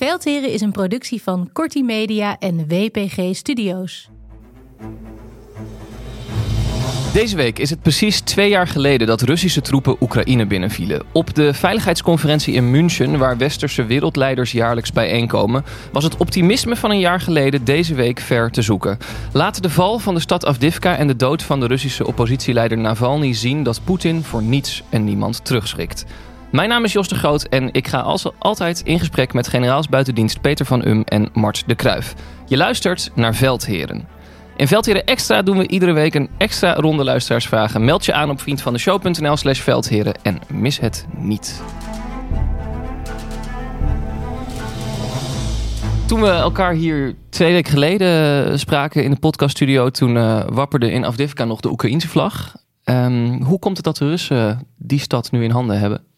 Veldheren is een productie van Corti Media en WPG Studios. Deze week is het precies twee jaar geleden dat Russische troepen Oekraïne binnenvielen. Op de veiligheidsconferentie in München, waar westerse wereldleiders jaarlijks bijeenkomen, was het optimisme van een jaar geleden deze week ver te zoeken. Laten de val van de stad Avdivka en de dood van de Russische oppositieleider Navalny zien dat Poetin voor niets en niemand terugschrikt. Mijn naam is Jos de Groot en ik ga als altijd in gesprek met generaals buitendienst Peter van Um en Mart de Kruif. Je luistert naar Veldheren. In Veldheren Extra doen we iedere week een extra ronde luisteraarsvragen. Meld je aan op vriendvandeshow.nl slash veldheren en mis het niet. Toen we elkaar hier twee weken geleden spraken in de podcaststudio... toen uh, wapperde in Afdivka nog de Oekraïnse vlag. Um, hoe komt het dat de Russen die stad nu in handen hebben?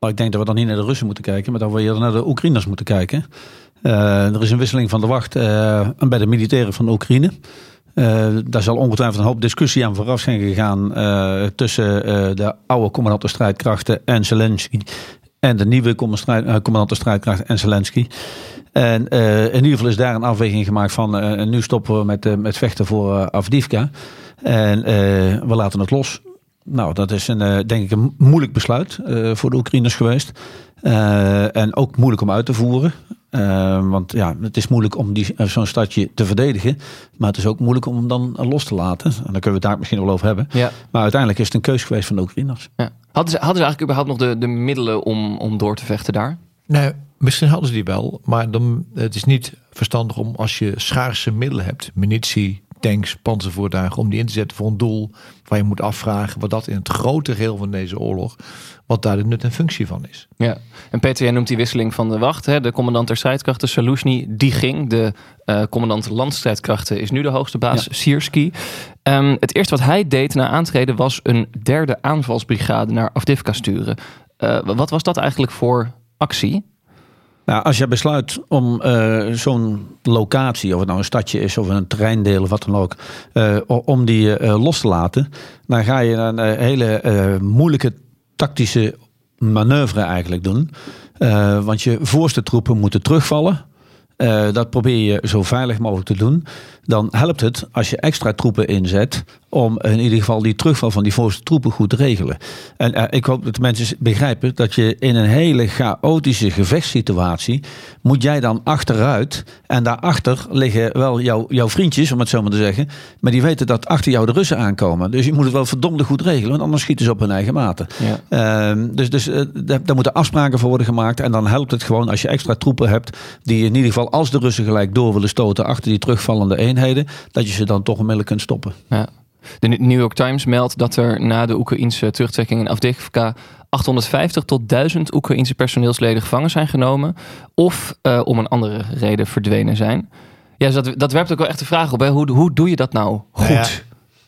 Nou, ik denk dat we dan niet naar de Russen moeten kijken, maar dat we eerder naar de Oekraïners moeten kijken. Uh, er is een wisseling van de wacht uh, bij de militairen van Oekraïne. Uh, daar zal ongetwijfeld een hoop discussie aan vooraf zijn gegaan tussen de oude commandanten strijdkrachten en Zelensky. En de nieuwe commandanten strijdkrachten en Zelensky. En in ieder geval is daar een afweging gemaakt van nu stoppen we met, met vechten voor Afdivka. En we laten het los. Nou, dat is een, uh, denk ik een moeilijk besluit uh, voor de Oekraïners geweest. Uh, en ook moeilijk om uit te voeren. want ja, het is moeilijk om zo'n stadje te verdedigen. Maar het is ook moeilijk om hem dan los te laten. En daar kunnen we het daar misschien wel over hebben. Ja. Maar uiteindelijk is het een keus geweest van de Oekraïners. Ja. Hadden, ze, hadden ze eigenlijk überhaupt nog de, de middelen om, om door te vechten daar? Nee, misschien hadden ze die wel. Maar dan, het is niet verstandig om als je schaarse middelen hebt. Munitie, tanks, panzervoertuigen, om die in te zetten voor een doel waar je moet afvragen wat dat in het grote geheel van deze oorlog, wat daar de nut en functie van is. Ja, en Peter, jij noemt die wisseling van de wacht. Hè? De commandant der strijdkrachten, Saluzhny, die ging. De uh, commandant landstrijdkrachten is nu de hoogste baas, ja. Sierski. Um, het eerste wat hij deed na aantreden was een derde aanvalsbrigade naar Afdivka sturen. Uh, wat was dat eigenlijk voor actie? Nou, als je besluit om uh, zo'n locatie, of het nou een stadje is of een terreindeel of wat dan ook, uh, om die uh, los te laten, dan ga je een hele moeilijke tactische manoeuvre eigenlijk doen. want je voorste troepen moeten terugvallen. dat probeer je zo veilig mogelijk te doen. Dan helpt het als je extra troepen inzet om in ieder geval die terugval van die voorste troepen goed te regelen. En uh, ik hoop dat de mensen begrijpen dat je in een hele chaotische gevechtssituatie moet jij dan achteruit en daarachter liggen wel jouw, jouw vriendjes, om het zo maar te zeggen, maar die weten dat achter jou de Russen aankomen. Dus je moet het wel verdomde goed regelen, want anders schieten ze op hun eigen mate. Ja. Uh, dus dus uh, daar moeten afspraken voor worden gemaakt en dan helpt het gewoon als je extra troepen hebt die in ieder geval als de Russen gelijk door willen stoten achter die terugvallende eenheden, dat je ze dan toch onmiddellijk kunt stoppen. Ja. De New York Times meldt dat er na de Oekraïnse terugtrekking in Avdiivka 850 tot 1000 Oekraïnse personeelsleden gevangen zijn genomen of uh, om een andere reden verdwenen zijn. Ja, dus dat, dat werpt ook wel echt de vraag op. Hè? Hoe, hoe doe je dat nou goed? Ja,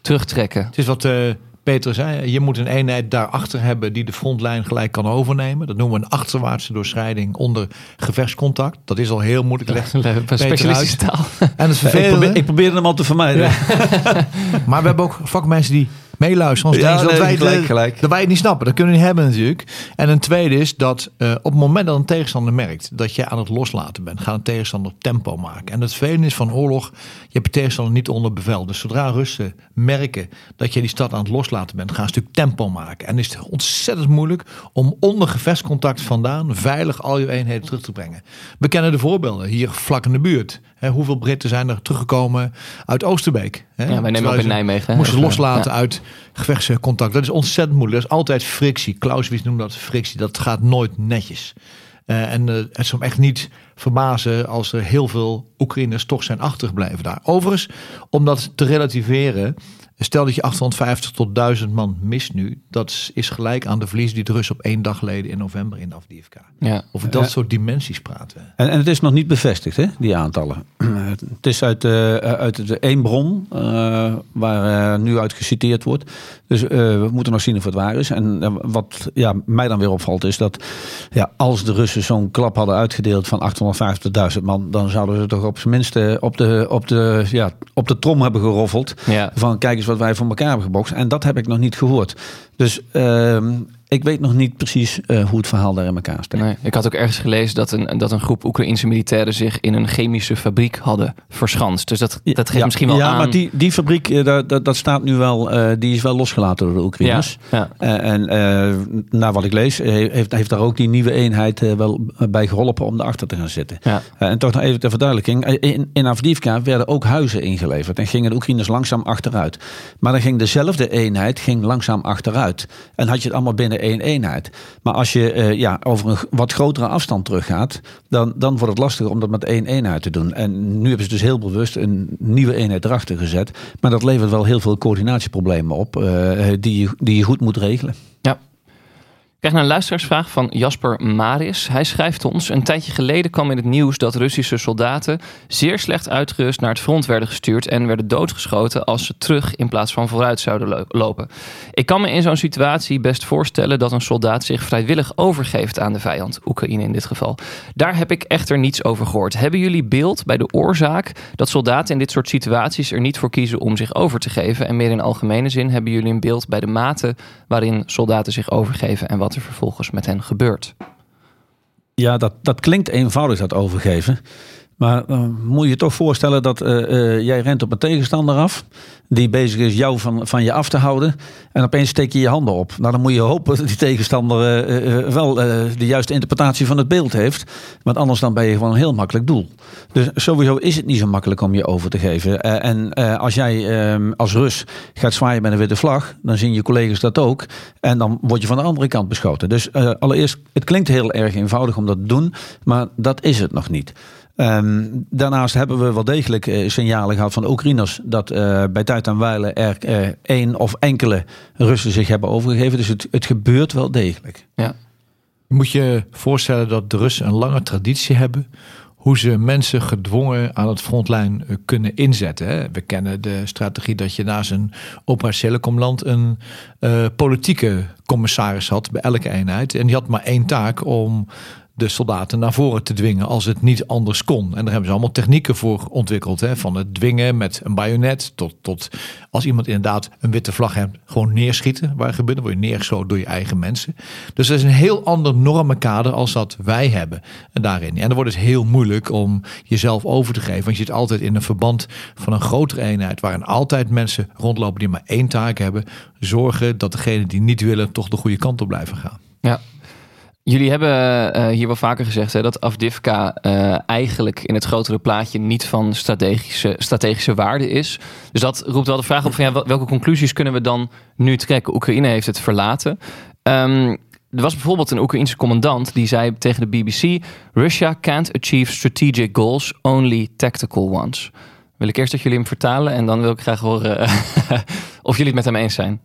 Terugtrekken. Het is wat uh, Peter zei. Je moet een eenheid daarachter hebben die de frontlijn gelijk kan overnemen. Dat noemen we een achterwaartse doorschrijding onder gevechtscontact. Dat is al heel moeilijk. Legt specialistische taal. En het ik, probeer, ik probeerde hem al te vermijden. Ja. maar we hebben ook vakmensen die meeluisteren. Als ja, dat, wij gelijk, gelijk. dat wij het niet snappen. Dat kunnen we niet hebben natuurlijk. En een tweede is dat uh, op het moment dat een tegenstander merkt dat je aan het loslaten bent, gaat een tegenstander tempo maken. En het velen is van oorlog, je hebt de tegenstander niet onder bevel. Dus zodra Russen merken dat je die stad aan het loslaten bent, gaan een stuk tempo maken. En is het ontzettend moeilijk om onder gevechtscontact vandaan veilig al je eenheden terug te brengen. We kennen de voorbeelden hier vlak in de buurt. Hè, hoeveel Britten zijn er teruggekomen uit Oosterbeek? Hè? Ja, wij nemen ook in Nijmegen. Moesten loslaten uit gevechtscontact. Dat is ontzettend moeilijk. Dat is altijd frictie. Clausewitz noemt dat frictie. Dat gaat nooit netjes. Uh, en uh, het zou me echt niet verbazen als er heel veel Oekraïners toch zijn achtergebleven daar. Overigens, om dat te relativeren, Stel dat je 850 tot 1000 man mist nu. Dat is gelijk aan de verlies die de Russen op één dag geleden in november in Afdivka. Ja. Over dat soort dimensies praten. En, en, het is nog niet bevestigd, hè, die aantallen. het is uit, uh, uit de één bron uh, waar uh, nu uit geciteerd wordt. Dus we moeten nog zien of het waar is. En wat ja, mij dan weer opvalt is dat ja, als de Russen zo'n klap hadden uitgedeeld van 850.000 man, dan zouden ze toch op zijn minst op, de, op, de, ja, op de trom hebben geroffeld. Ja. Van kijk eens wat wij voor elkaar hebben gebokst. En dat heb ik nog niet gehoord. Dus uh, ik weet nog niet precies uh, hoe het verhaal daar in elkaar steekt. Nee, ik had ook ergens gelezen dat een, dat een groep Oekraïnse militairen zich in een chemische fabriek hadden verschanst. Dus dat, dat geeft misschien wel ja, aan. Ja, maar die, die fabriek, uh, dat, dat staat nu wel, uh, die is wel losgelaten door de Oekraïners. Ja, ja. en naar wat ik lees, heeft, heeft daar ook die nieuwe eenheid wel bij geholpen om erachter te gaan zitten. En toch nog even ter verduidelijking. In, in Avdiivka werden ook huizen ingeleverd en gingen de Oekraïners langzaam achteruit. Maar dan ging dezelfde eenheid ging langzaam achteruit. En had je het allemaal binnen één eenheid. Maar als je uh, ja, over een wat grotere afstand teruggaat, dan, dan wordt het lastiger om dat met één eenheid te doen. En nu hebben ze dus heel bewust een nieuwe eenheid erachter gezet. Maar dat levert wel heel veel coördinatieproblemen op, uh, die, die je goed moet regelen. Ja, krijg naar een luisteraarsvraag van Jasper Maris. Hij schrijft ons: Een tijdje geleden kwam in het nieuws dat Russische soldaten zeer slecht uitgerust naar het front werden gestuurd en werden doodgeschoten als ze terug in plaats van vooruit zouden lopen. Ik kan me in zo'n situatie best voorstellen dat een soldaat zich vrijwillig overgeeft aan de vijand, Oekraïne in dit geval. Daar heb ik echter niets over gehoord. Hebben jullie beeld bij de oorzaak dat soldaten in dit soort situaties er niet voor kiezen om zich over te geven? En meer in algemene zin, hebben jullie een beeld bij de mate waarin soldaten zich overgeven en wat wat er vervolgens met hen gebeurt. Ja, dat, dat klinkt eenvoudig, dat overgeven. Maar dan moet je toch voorstellen dat uh, uh, jij rent op een tegenstander af die bezig is jou van, van je af te houden. En opeens steek je je handen op. Nou, dan moet je hopen dat die tegenstander uh, wel de juiste interpretatie van het beeld heeft. Want anders dan ben je gewoon een heel makkelijk doel. Dus sowieso is het niet zo makkelijk om je over te geven. en als jij ehm, als Rus gaat zwaaien met een witte vlag, dan zien je collega's dat ook. En dan word je van de andere kant beschoten. Dus allereerst, het klinkt heel erg eenvoudig om dat te doen, maar dat is het nog niet. Um, daarnaast hebben we wel degelijk uh, signalen gehad van Oekraïners dat uh, bij tijd en wijle er uh, één of enkele Russen zich hebben overgegeven. Dus het, het gebeurt wel degelijk. Ja. Je moet je voorstellen dat de Russen een lange traditie hebben hoe ze mensen gedwongen aan het frontlijn kunnen inzetten. Hè. We kennen de strategie dat je naast een operationele komland een politieke commissaris had bij elke eenheid. En die had maar één taak om de soldaten naar voren te dwingen als het niet anders kon. En daar hebben ze allemaal technieken voor ontwikkeld. Hè? Van het dwingen met een bajonet tot, tot als iemand inderdaad een witte vlag hebt, gewoon neerschieten. Waar gebeurt, dan word je neergeschoten door je eigen mensen. Dus dat is een heel ander normenkader als dat wij hebben daarin. En dan wordt het heel moeilijk om jezelf over te geven. Want je zit altijd in een verband van een grotere eenheid waarin altijd mensen rondlopen die maar één taak hebben. Zorgen dat degenen die niet willen toch de goede kant op blijven gaan. Ja, Jullie hebben uh, hier wel vaker gezegd hè, dat Afdivka uh, eigenlijk in het grotere plaatje niet van strategische, strategische waarde is. Dus dat roept wel de vraag op van ja, welke conclusies kunnen we dan nu trekken? Oekraïne heeft het verlaten. Um, er was bijvoorbeeld een Oekraïense commandant die zei tegen de BBC: Russia can't achieve strategic goals, only tactical ones. Wil ik eerst dat jullie hem vertalen en dan wil ik graag horen Of jullie het met hem eens zijn.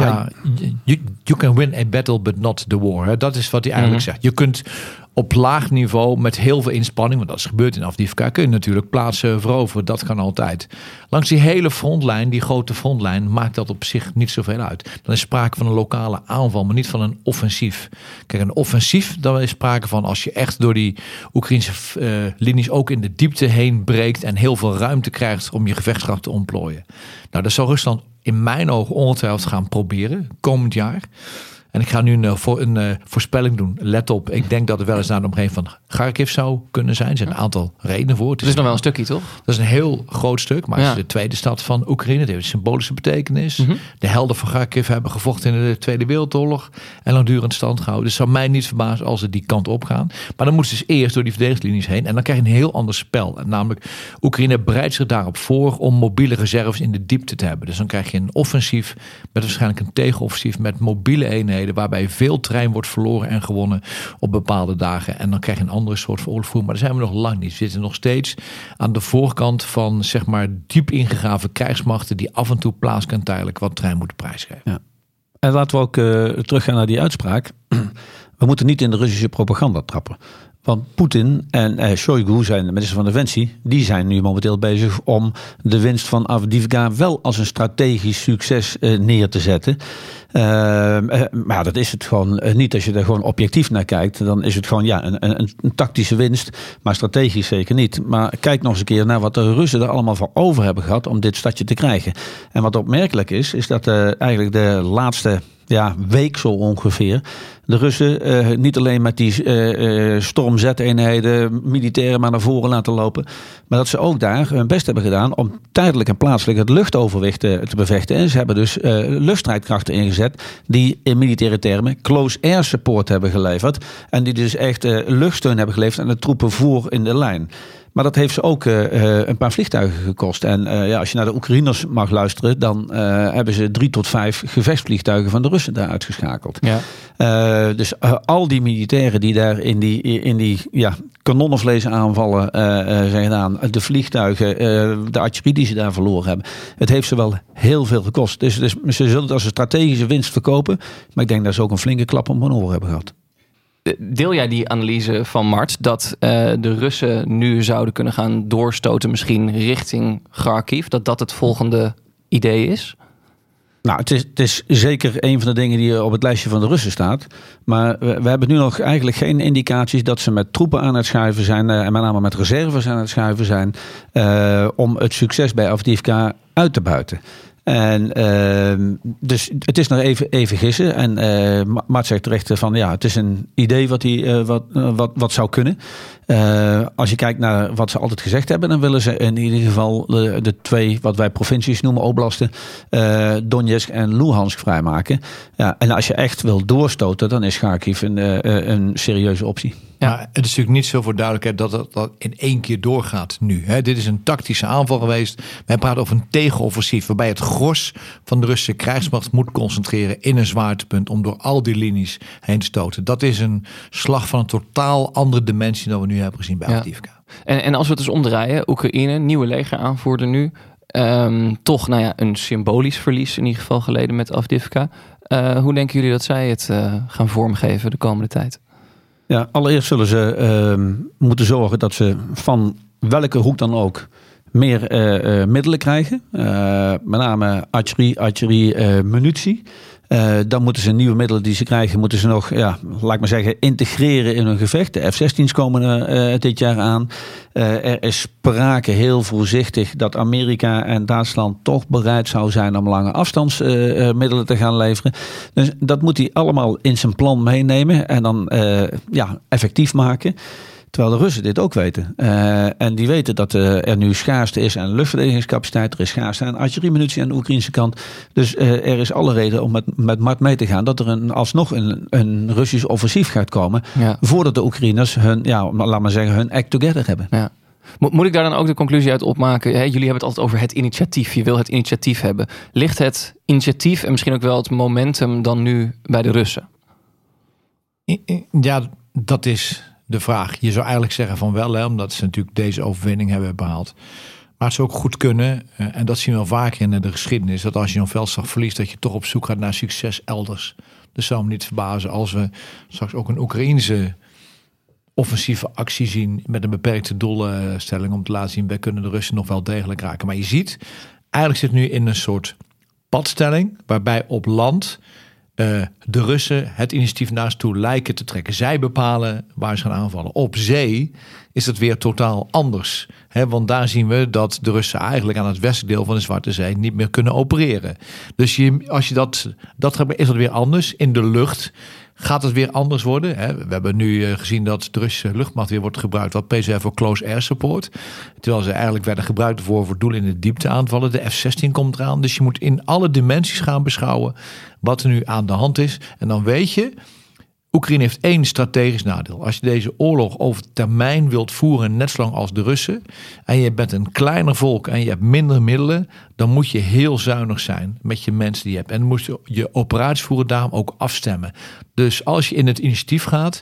Ja, you, you can win a battle, but not the war. Hè. Dat is wat hij eigenlijk Mhm. zegt. Je kunt op laag niveau met heel veel inspanning, want dat is gebeurd in Afdivka, kun je natuurlijk plaatsen veroveren. Dat kan altijd. Langs die hele frontlijn, die grote frontlijn, maakt dat op zich niet zoveel uit. Dan is sprake van een lokale aanval, maar niet van een offensief. Kijk, een offensief, dan is sprake van als je echt door die Oekraïnse eh, linies ook in de diepte heen breekt en heel veel ruimte krijgt om je gevechtskracht te ontplooien. Nou, dat zal Rusland in mijn ogen ongetwijfeld gaan proberen komend jaar. En ik ga nu een, eh, voor, een eh, voorspelling doen. Let op, ik denk dat er wel eens naar de omgeving van Kharkiv zou kunnen zijn. Er zijn een aantal redenen voor. Het is nog wel een stukje, toch? Dat is een heel groot stuk, maar het is de tweede stad van Oekraïne. Het heeft een symbolische betekenis. Mhm. De helden van Kharkiv hebben gevochten in de Tweede Wereldoorlog en langdurend stand gehouden. Dus het zou mij niet verbazen als ze die kant op gaan. Maar dan moeten ze dus eerst door die verdedigingslinies heen en dan krijg je een heel ander spel. En namelijk, Oekraïne bereidt zich daarop voor om mobiele reserves in de diepte te hebben. Dus dan krijg je een offensief met waarschijnlijk een tegenoffensief met mobiele eenheden waarbij veel trein wordt verloren en gewonnen op bepaalde dagen. En dan krijg je een andere soort van oorlogvoering. Maar daar zijn we nog lang niet. We zitten nog steeds aan de voorkant van zeg maar diep ingegraven krijgsmachten die af en toe plaats kan tijdelijk wat trein moeten prijsgeven. En laten we ook eh, teruggaan naar die uitspraak. We moeten niet in de Russische propaganda trappen. Want Poetin en eh, Shoigu, zijn de minister van Defensie, die zijn nu momenteel bezig om de winst van Avdivka wel als een strategisch succes eh, neer te zetten. Ehm, eh, maar dat is het gewoon eh, niet. Als je er gewoon objectief naar kijkt, dan is het gewoon ja, een, een, een tactische winst, maar strategisch zeker niet. Maar kijk nog eens een keer naar wat de Russen er allemaal voor over hebben gehad om dit stadje te krijgen. En wat opmerkelijk is, is dat eh, eigenlijk de laatste ja, week zo ongeveer. De Russen eh, niet alleen met die eh, eh, stormzeteenheden, militairen maar naar voren laten lopen. Maar dat ze ook daar hun best hebben gedaan om tijdelijk en plaatselijk het luchtoverwicht te bevechten. En ze hebben dus eh, luchtstrijdkrachten ingezet die in militaire termen close air support hebben geleverd. En die dus echt luchtsteun hebben geleverd aan de troepen voor in de lijn. Maar dat heeft ze ook eh, eh, een paar vliegtuigen gekost. En eh, ja, als je naar de Oekraïners mag luisteren, dan hebben ze drie tot vijf gevechtsvliegtuigen van de Russen daar uitgeschakeld. Ja. Dus al die militairen die daar in die, in die ja, kanonnenvlees aanvallen eh, zijn gedaan, de vliegtuigen, de artillerie die ze daar verloren hebben, het heeft ze wel heel veel gekost. Dus, dus ze zullen het als een strategische winst verkopen. Maar ik denk dat ze ook een flinke klap om hun oren hebben gehad. Deel jij die analyse van Mart dat eh, de Russen nu zouden kunnen gaan doorstoten, misschien richting Kharkiv? Dat dat het volgende idee is? Nou, het is, het is zeker een van de dingen die op het lijstje van de Russen staat. Maar we, hebben nu nog eigenlijk geen indicaties dat ze met troepen aan het schuiven zijn. eh, en met name met reserves aan het schuiven zijn. eh, om het succes bij Avdivka uit te buiten. En ehm, dus het is nog even, even gissen. En Mart zegt terecht van ja, het is een idee wat, die, eh, wat, eh, wat, wat zou kunnen. Als je kijkt naar wat ze altijd gezegd hebben, dan willen ze in ieder geval de, de twee, wat wij provincies noemen, oblasten, Donetsk en Luhansk vrijmaken. Ja, en als je echt wil doorstoten, dan is Kharkiv een, een serieuze optie. Maar het is natuurlijk niet zo voor duidelijkheid dat het dat in één keer doorgaat nu. Dit is een tactische aanval geweest. Wij praten over een tegenoffensief waarbij het gros van de Russische krijgsmacht moet concentreren in een zwaartepunt om door al die linies heen te stoten. Dat is een slag van een totaal andere dimensie dan we nu hebben gezien bij Ja. Avdiivka. En, en als we het eens omdraaien, Oekraïne, nieuwe legeraanvoerder nu. Ehm, toch nou ja, een symbolisch verlies in ieder geval geleden met Avdivka. Eh, hoe denken jullie dat zij het eh, gaan vormgeven de komende tijd? Ja, allereerst zullen ze ehm, moeten zorgen dat ze van welke hoek dan ook meer eh, eh, middelen krijgen. Eh, met name archerie, archerie munitie. Eh, dan moeten ze nieuwe middelen die ze krijgen, moeten ze nog, ja, laat ik maar zeggen, integreren in hun gevecht. De F-16's komen eh, dit jaar aan. Eh, er is sprake heel voorzichtig dat Amerika en Duitsland toch bereid zou zijn om lange afstandsmiddelen te gaan leveren. Dus dat moet hij allemaal in zijn plan meenemen en dan eh, ja, effectief maken. Terwijl de Russen dit ook weten. Eh, en die weten dat eh, er nu schaarste is aan luchtverdedigingscapaciteit. Er is schaarste aan artilleriemunitie aan de Oekraïnse kant. Dus eh, er is alle reden om met, met Mart mee te gaan. Dat er een, alsnog een, een Russisch offensief gaat komen. Ja. Voordat de Oekraïners hun, ja, laat maar zeggen, hun act together hebben. Ja. Mo- Moet ik daar dan ook de conclusie uit opmaken? Hè, jullie hebben het altijd over het initiatief. Je wil het initiatief hebben. Ligt het initiatief en misschien ook wel het momentum dan nu bij de Russen? Ja, dat is de vraag. Je zou eigenlijk zeggen van wel, hè, omdat ze natuurlijk deze overwinning hebben behaald. Maar zou ook goed kunnen, eh, en dat zien we al vaker in de geschiedenis, dat als je een veldslag verliest, dat je toch op zoek gaat naar succes elders. Dus zou me niet verbazen als we straks ook een Oekraïnse offensieve actie zien met een beperkte doelstelling om te laten zien, wij kunnen de Russen nog wel degelijk raken. Maar je ziet, eigenlijk zit nu in een soort padstelling, waarbij op land uh, de Russen het initiatief naast toe lijken te trekken. Zij bepalen waar ze gaan aanvallen. Op zee is het weer totaal anders. He, want daar zien we dat de Russen eigenlijk aan het westelijk deel van de Zwarte Zee niet meer kunnen opereren. Dus je, als je dat, dat is dat weer anders. In de lucht gaat het weer anders worden. We hebben nu eh, gezien dat de Russische luchtmacht weer wordt gebruikt, wat PCF voor close air support. Terwijl ze eigenlijk werden gebruikt voor, voor doelen in de diepte aanvallen. De F-16 komt eraan. Dus je moet in alle dimensies gaan beschouwen wat er nu aan de hand is. En dan weet je, Oekraïne heeft één strategisch nadeel. Als je deze oorlog over termijn wilt voeren, net zo lang als de Russen, en je bent een kleiner volk en je hebt minder middelen, dan moet je heel zuinig zijn met je mensen die je hebt. En moet je je operaties voeren daarom ook afstemmen. Dus als je in het initiatief gaat,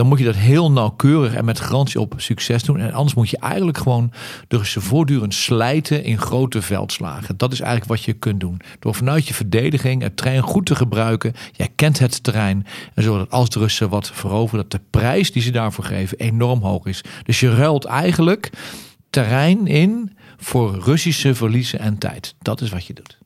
dan moet je dat heel nauwkeurig en met garantie op succes doen. En anders moet je eigenlijk gewoon de Russen voortdurend slijten in grote veldslagen. Dat is eigenlijk wat je kunt doen. Door vanuit je verdediging het terrein goed te gebruiken. Jij kent het terrein. En zodat als de Russen wat veroveren, dat de prijs die ze daarvoor geven enorm hoog is. Dus je ruilt eigenlijk terrein in voor Russische verliezen en tijd. Dat is wat je doet.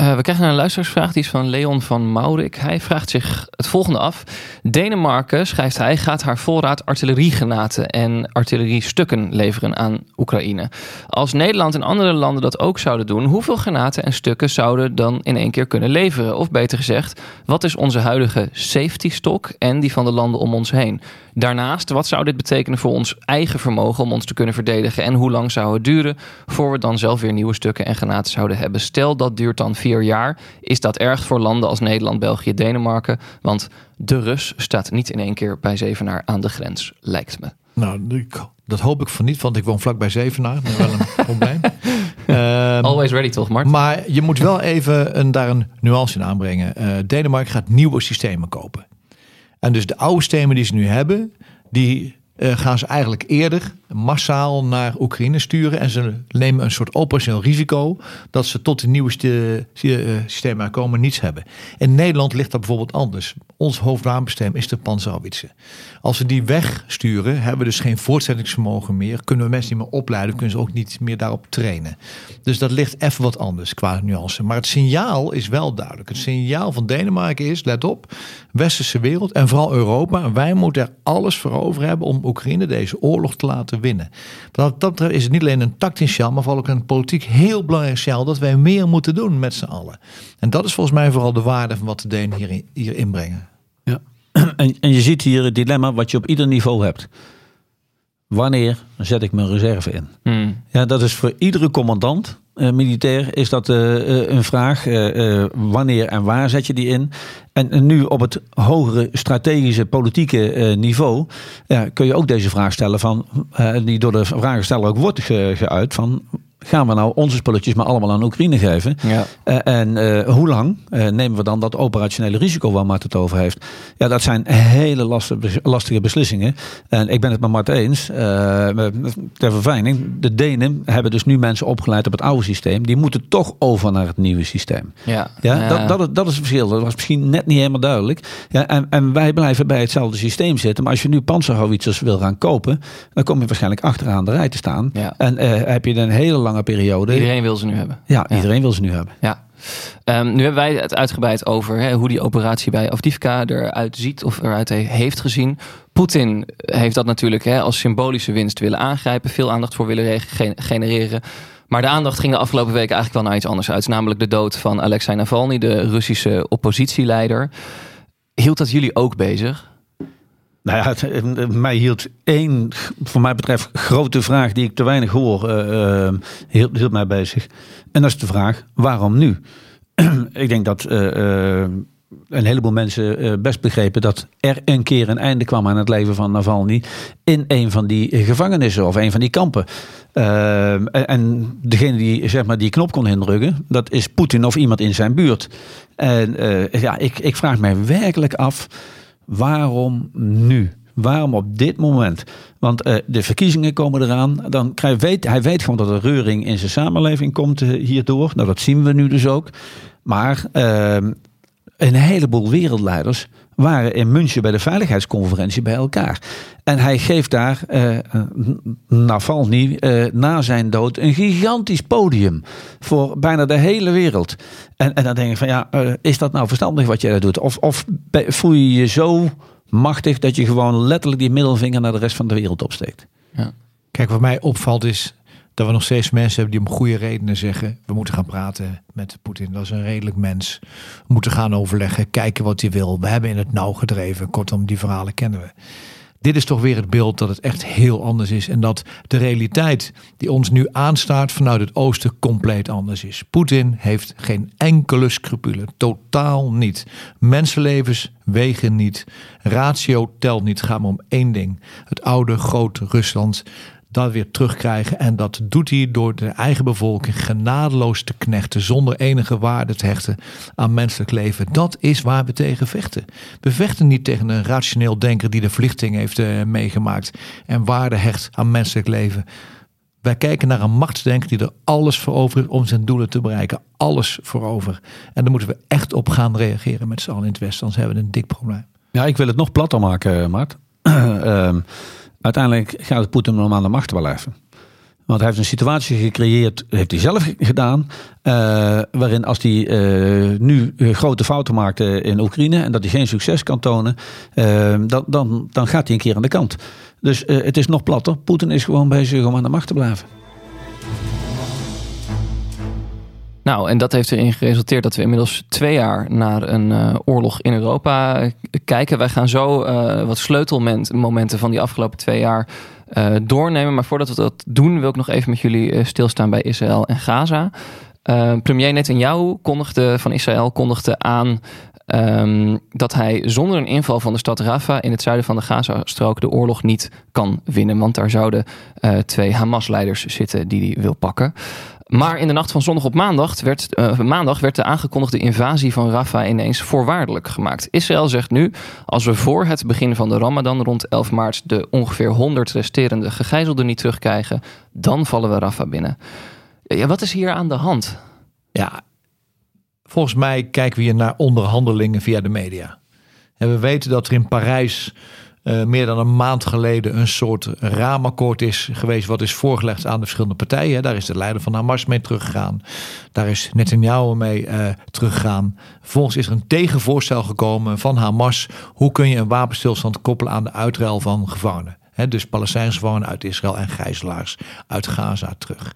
Uh, we krijgen een luisteraarsvraag, die is van Leon van Maurik. Hij vraagt zich het volgende af. Denemarken, schrijft hij, gaat haar voorraad artilleriegranaten en artilleriestukken leveren aan Oekraïne. Als Nederland en andere landen dat ook zouden doen, hoeveel granaten en stukken zouden dan in één keer kunnen leveren? Of beter gezegd, wat is onze huidige safety stock en die van de landen om ons heen? Daarnaast, wat zou dit betekenen voor ons eigen vermogen om ons te kunnen verdedigen? En hoe lang zou het duren voor we dan zelf weer nieuwe stukken en granaten zouden hebben? Stel dat duurt dan vier jaar. Is dat erg voor landen als Nederland, België, Denemarken? Want de Rus staat niet in één keer bij Zevenaar aan de grens, lijkt me. Nou, dat hoop ik van niet, want ik woon vlak bij Zevenaar. Dat is wel een probleem. Um, Always ready toch, Mart? Maar je moet wel even een, daar een nuance in aanbrengen. Uh, Denemarken gaat nieuwe systemen kopen. En dus de oude systemen die ze nu hebben, die uh, gaan ze eigenlijk eerder massaal naar Oekraïne sturen. En ze nemen een soort operationeel risico dat ze tot de nieuwe eh, systemen komen niets hebben. In Nederland ligt dat bijvoorbeeld anders. Ons hoofdwapensysteem is de Panzerhaubitze. Als we die wegsturen, hebben we dus geen voortzettingsvermogen meer. Kunnen we mensen niet meer opleiden, kunnen ze ook niet meer daarop trainen. Dus dat ligt even wat anders qua nuance. Maar het signaal is wel duidelijk. Het signaal van Denemarken is, let op, westerse wereld en vooral Europa. Wij moeten er alles voor over hebben om Oekraïne deze oorlog te laten winnen. Dat is het niet alleen een tactisch signaal, maar vooral ook een politiek heel belangrijk signaal dat wij meer moeten doen met z'n allen. En dat is volgens mij vooral de waarde van wat de Denen hier, hier inbrengen. Ja, en, en je ziet hier het dilemma wat je op ieder niveau hebt. Wanneer zet ik mijn reserve in? Hmm. Ja, dat is voor iedere commandant militair is dat uh, een vraag. wanneer en waar zet je die in? En, nu op het hogere strategische politieke niveau kun je ook deze vraag stellen van, die door de vragensteller ook wordt geuit van gaan we nou onze spulletjes maar allemaal aan Oekraïne geven? Ja. Uh, en uh, hoe lang uh, nemen we dan dat operationele risico waar Mart het over heeft? Ja, dat zijn hele lastige, lastige beslissingen. En ik ben het met Mart eens. ter verfijning, de Denen hebben dus nu mensen opgeleid op het oude systeem. Die moeten toch over naar het nieuwe systeem. Ja, ja, Dat, dat, dat is het verschil. Dat was misschien net niet helemaal duidelijk. Ja, en, en wij blijven bij hetzelfde systeem zitten. Maar als je nu panzerhouwitsers wil gaan kopen, dan kom je waarschijnlijk achteraan de rij te staan. Ja. En heb je een hele lange periode. Iedereen wil ze nu hebben. Ja, iedereen wil ze nu hebben. Ja. Um, nu hebben wij het uitgebreid over hè, hoe die operatie bij Avdivka eruit ziet of eruit heeft gezien. Poetin heeft dat natuurlijk hè, als symbolische winst willen aangrijpen, veel aandacht voor willen genereren. Maar de aandacht ging de afgelopen weken eigenlijk wel naar iets anders uit. Namelijk de dood van Alexei Navalny, de Russische oppositieleider. Hield dat jullie ook bezig? Nou ja, mij hield één, voor mij betreft, grote vraag die ik te weinig hoor, uh, hield, hield, mij bezig. En dat is de vraag, waarom nu? ik denk dat uh, een heleboel mensen best begrepen dat er een keer een einde kwam aan het leven van Navalny in een van die gevangenissen of een van die kampen. En, en degene die zeg maar, die knop kon indrukken, dat is Poetin of iemand in zijn buurt. En ja, ik, ik vraag mij werkelijk af Waarom nu? Waarom op dit moment? Want uh, de verkiezingen komen eraan. Dan weet, hij weet gewoon dat er reuring in zijn samenleving komt uh, hierdoor. Nou, dat zien we nu dus ook. Maar uh, een heleboel wereldleiders waren in München bij de veiligheidsconferentie bij elkaar. En hij geeft daar, uh, Navalny, uh, na zijn dood, een gigantisch podium voor bijna de hele wereld. En, en dan denk ik van ja, uh, is dat nou verstandig wat jij daar doet? Of, of voel je je zo machtig dat je gewoon letterlijk die middelvinger naar de rest van de wereld opsteekt? Ja. Kijk, wat mij opvalt is dat we nog steeds mensen hebben die om goede redenen zeggen: we moeten gaan praten met Poetin. Dat is een redelijk mens. We moeten gaan overleggen, kijken wat hij wil. We hebben in het nauw gedreven. Kortom, die verhalen kennen we. Dit is toch weer het beeld dat het echt heel anders is. En dat de realiteit die ons nu aanstaat vanuit het oosten compleet anders is. Poetin heeft geen enkele scrupule. Totaal niet. Mensenlevens wegen niet. Ratio telt niet. Het maar om één ding. Het oude grote Rusland dat weer terugkrijgen. En dat doet hij door de eigen bevolking genadeloos te knechten. Zonder enige waarde te hechten aan menselijk leven. Dat is waar we tegen vechten. We vechten niet tegen een rationeel denker die de verlichting heeft uh, meegemaakt. En waarde hecht aan menselijk leven. Wij kijken naar een machtsdenker die er alles voor over heeft om zijn doelen te bereiken. Alles voor over. En daar moeten we echt op gaan reageren met z'n allen in het Westen. Anders hebben we een dik probleem. Ja, ik wil het nog platter maken, Mart. um, Uiteindelijk gaat Poetin om aan de macht blijven. Want hij heeft een situatie gecreëerd, heeft hij zelf gedaan, uh, waarin als hij uh, nu grote fouten maakt in Oekraïne en dat hij geen succes kan tonen, uh, dan, dan, dan gaat hij een keer aan de kant. Dus het is nog platter. Poetin is gewoon bezig om aan de macht te blijven. Nou, en dat heeft erin geresulteerd dat we inmiddels twee jaar naar een uh, oorlog in Europa uh, kijken. Wij gaan zo uh, wat sleutelmomenten van die afgelopen twee jaar doornemen. Maar voordat we dat doen, wil ik nog even met jullie stilstaan bij Israël en Gaza. premier Netanyahu kondigde, van Israël kondigde aan um, dat hij zonder een inval van de stad Rafah in het zuiden van de Gazastrook de oorlog niet kan winnen. Want daar zouden twee Hamas-leiders zitten die hij wil pakken. Maar in de nacht van zondag op maandag werd, uh, maandag werd de aangekondigde invasie van Rafah ineens voorwaardelijk gemaakt. Israël zegt nu, als we voor het begin van de Ramadan rond 11 maart de ongeveer 100 resterende gegijzelden niet terugkrijgen, dan vallen we Rafah binnen. Ja, wat is hier aan de hand? Ja, volgens mij kijken we hier naar onderhandelingen via de media. En we weten dat er in Parijs uh, meer dan een maand geleden een soort raamakkoord is geweest. wat is voorgelegd aan de verschillende partijen. Daar is de leider van Hamas mee teruggegaan. Daar is Netanyahu mee uh, teruggegaan. Vervolgens is er een tegenvoorstel gekomen van Hamas. Hoe kun je een wapenstilstand koppelen aan de uitruil van gevangenen? Dus Palestijnse gevangenen uit Israël en gijzelaars uit Gaza terug.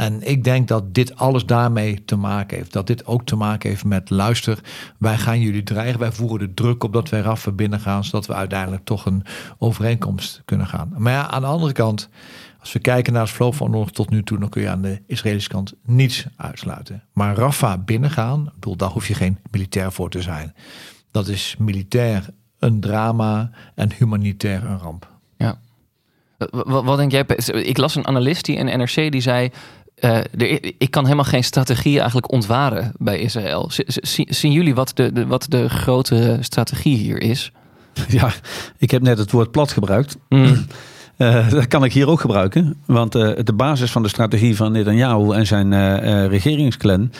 En ik denk dat dit alles daarmee te maken heeft. Dat dit ook te maken heeft met luister, wij gaan jullie dreigen. Wij voeren de druk op dat wij raffen binnen gaan, zodat we uiteindelijk toch een overeenkomst kunnen gaan. Maar ja, aan de andere kant, als we kijken naar het verloop van oorlog tot nu toe, dan kun je aan de Israëlische kant niets uitsluiten. Maar Rafah binnengaan, ik bedoel, daar hoef je geen militair voor te zijn. Dat is militair een drama en humanitair een ramp. Ja. Wat, wat denk jij? Ik las een analist die in NRC die zei uh, ik kan helemaal geen strategie eigenlijk ontwaren bij Israël. zien jullie wat de, de, wat de grote strategie hier is? Ja, ik heb net het woord plat gebruikt. Mm. Uh, dat kan ik hier ook gebruiken. Want uh, de basis van de strategie van Netanyahu en zijn regeringsklan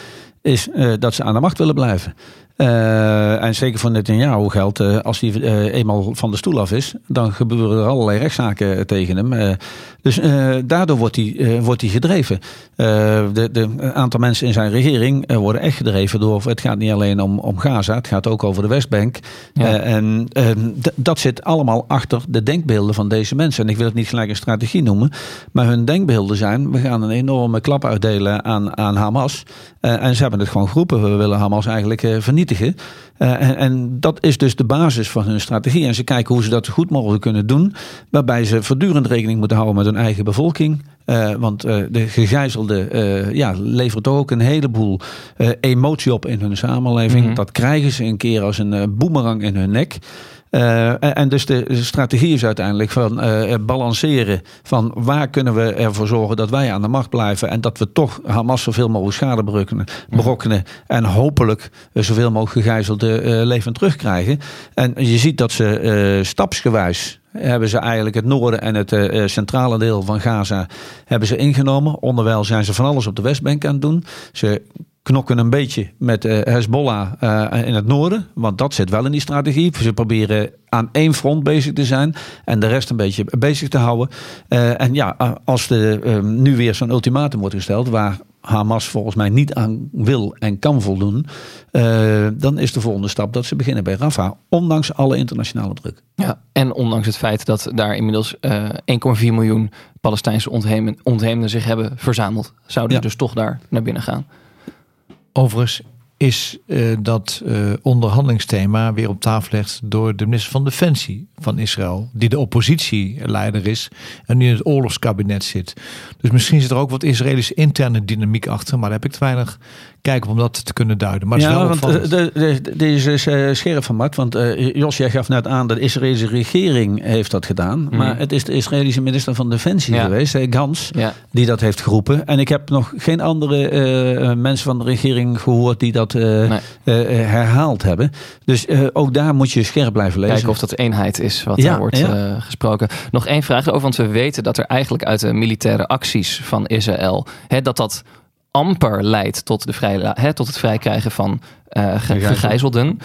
is dat ze aan de macht willen blijven. Uh, en zeker voor Netanyahu geldt, uh, als hij uh, eenmaal van de stoel af is, dan gebeuren er allerlei rechtszaken tegen hem. dus daardoor wordt hij, wordt hij gedreven. de, de aantal mensen in zijn regering worden echt gedreven door, het gaat niet alleen om, om Gaza, het gaat ook over de Westbank. Ja. en dat zit allemaal achter de denkbeelden van deze mensen. En ik wil het niet gelijk een strategie noemen, maar hun denkbeelden zijn, we gaan een enorme klap uitdelen aan, aan Hamas. en ze hebben het gewoon geroepen, we willen Hamas eigenlijk vernietigen. Uh, en, en, dat is dus de basis van hun strategie. En ze kijken hoe ze dat zo goed mogelijk kunnen doen. Waarbij ze voortdurend rekening moeten houden met hun eigen bevolking. Uh, want uh, de gegijzelde ja, levert ook een heleboel emotie op in hun samenleving. Mm -hmm. Dat krijgen ze een keer als een boemerang in hun nek. Uh, en dus de strategie is uiteindelijk van uh, balanceren van waar kunnen we ervoor zorgen dat wij aan de macht blijven en dat we toch Hamas zoveel mogelijk schade berokkenen, berokkenen en hopelijk zoveel mogelijk gegijzelde uh, levend terugkrijgen. En je ziet dat ze stapsgewijs hebben ze eigenlijk het noorden en het uh, centrale deel van Gaza hebben ze ingenomen. Onderwijl zijn ze van alles op de Westbank aan het doen. Ze knokken een beetje met uh, Hezbollah uh, in het noorden. Want dat zit wel in die strategie. Ze proberen aan één front bezig te zijn. En de rest een beetje bezig te houden. Uh, en ja, als er nu weer zo'n ultimatum wordt gesteld. Waar Hamas volgens mij niet aan wil en kan voldoen. dan is de volgende stap dat ze beginnen bij Rafah. Ondanks alle internationale druk. Ja, en ondanks het feit dat daar inmiddels 1,4 miljoen Palestijnse ontheemden zich hebben verzameld. Zouden ja. dus toch daar naar binnen gaan. Overigens is uh, dat uh, onderhandelingsthema weer op tafel gelegd door de minister van Defensie van Israël, die de oppositieleider is en nu in het oorlogskabinet zit. Dus misschien zit er ook wat Israëlische interne dynamiek achter, maar daar heb ik te weinig kijk om dat te kunnen duiden. Maar ja, want de, de, deze is uh, scherp van Mart. Want uh, Jos, jij gaf net aan, de Israëlische regering heeft dat gedaan. Mm. Maar het is de Israëlische minister van Defensie ja. geweest, Gans, ja. die dat heeft geroepen. En ik heb nog geen andere mensen van de regering gehoord die dat nee. herhaald hebben. Dus ook daar moet je scherp blijven lezen. Kijken of dat eenheid is wat ja, er wordt gesproken. Nog één vraag over, want we weten dat er eigenlijk uit de militaire acties van Israël, hè, dat dat amper leidt tot, de vrij, hè, tot het vrijkrijgen van uh, gegijzelden.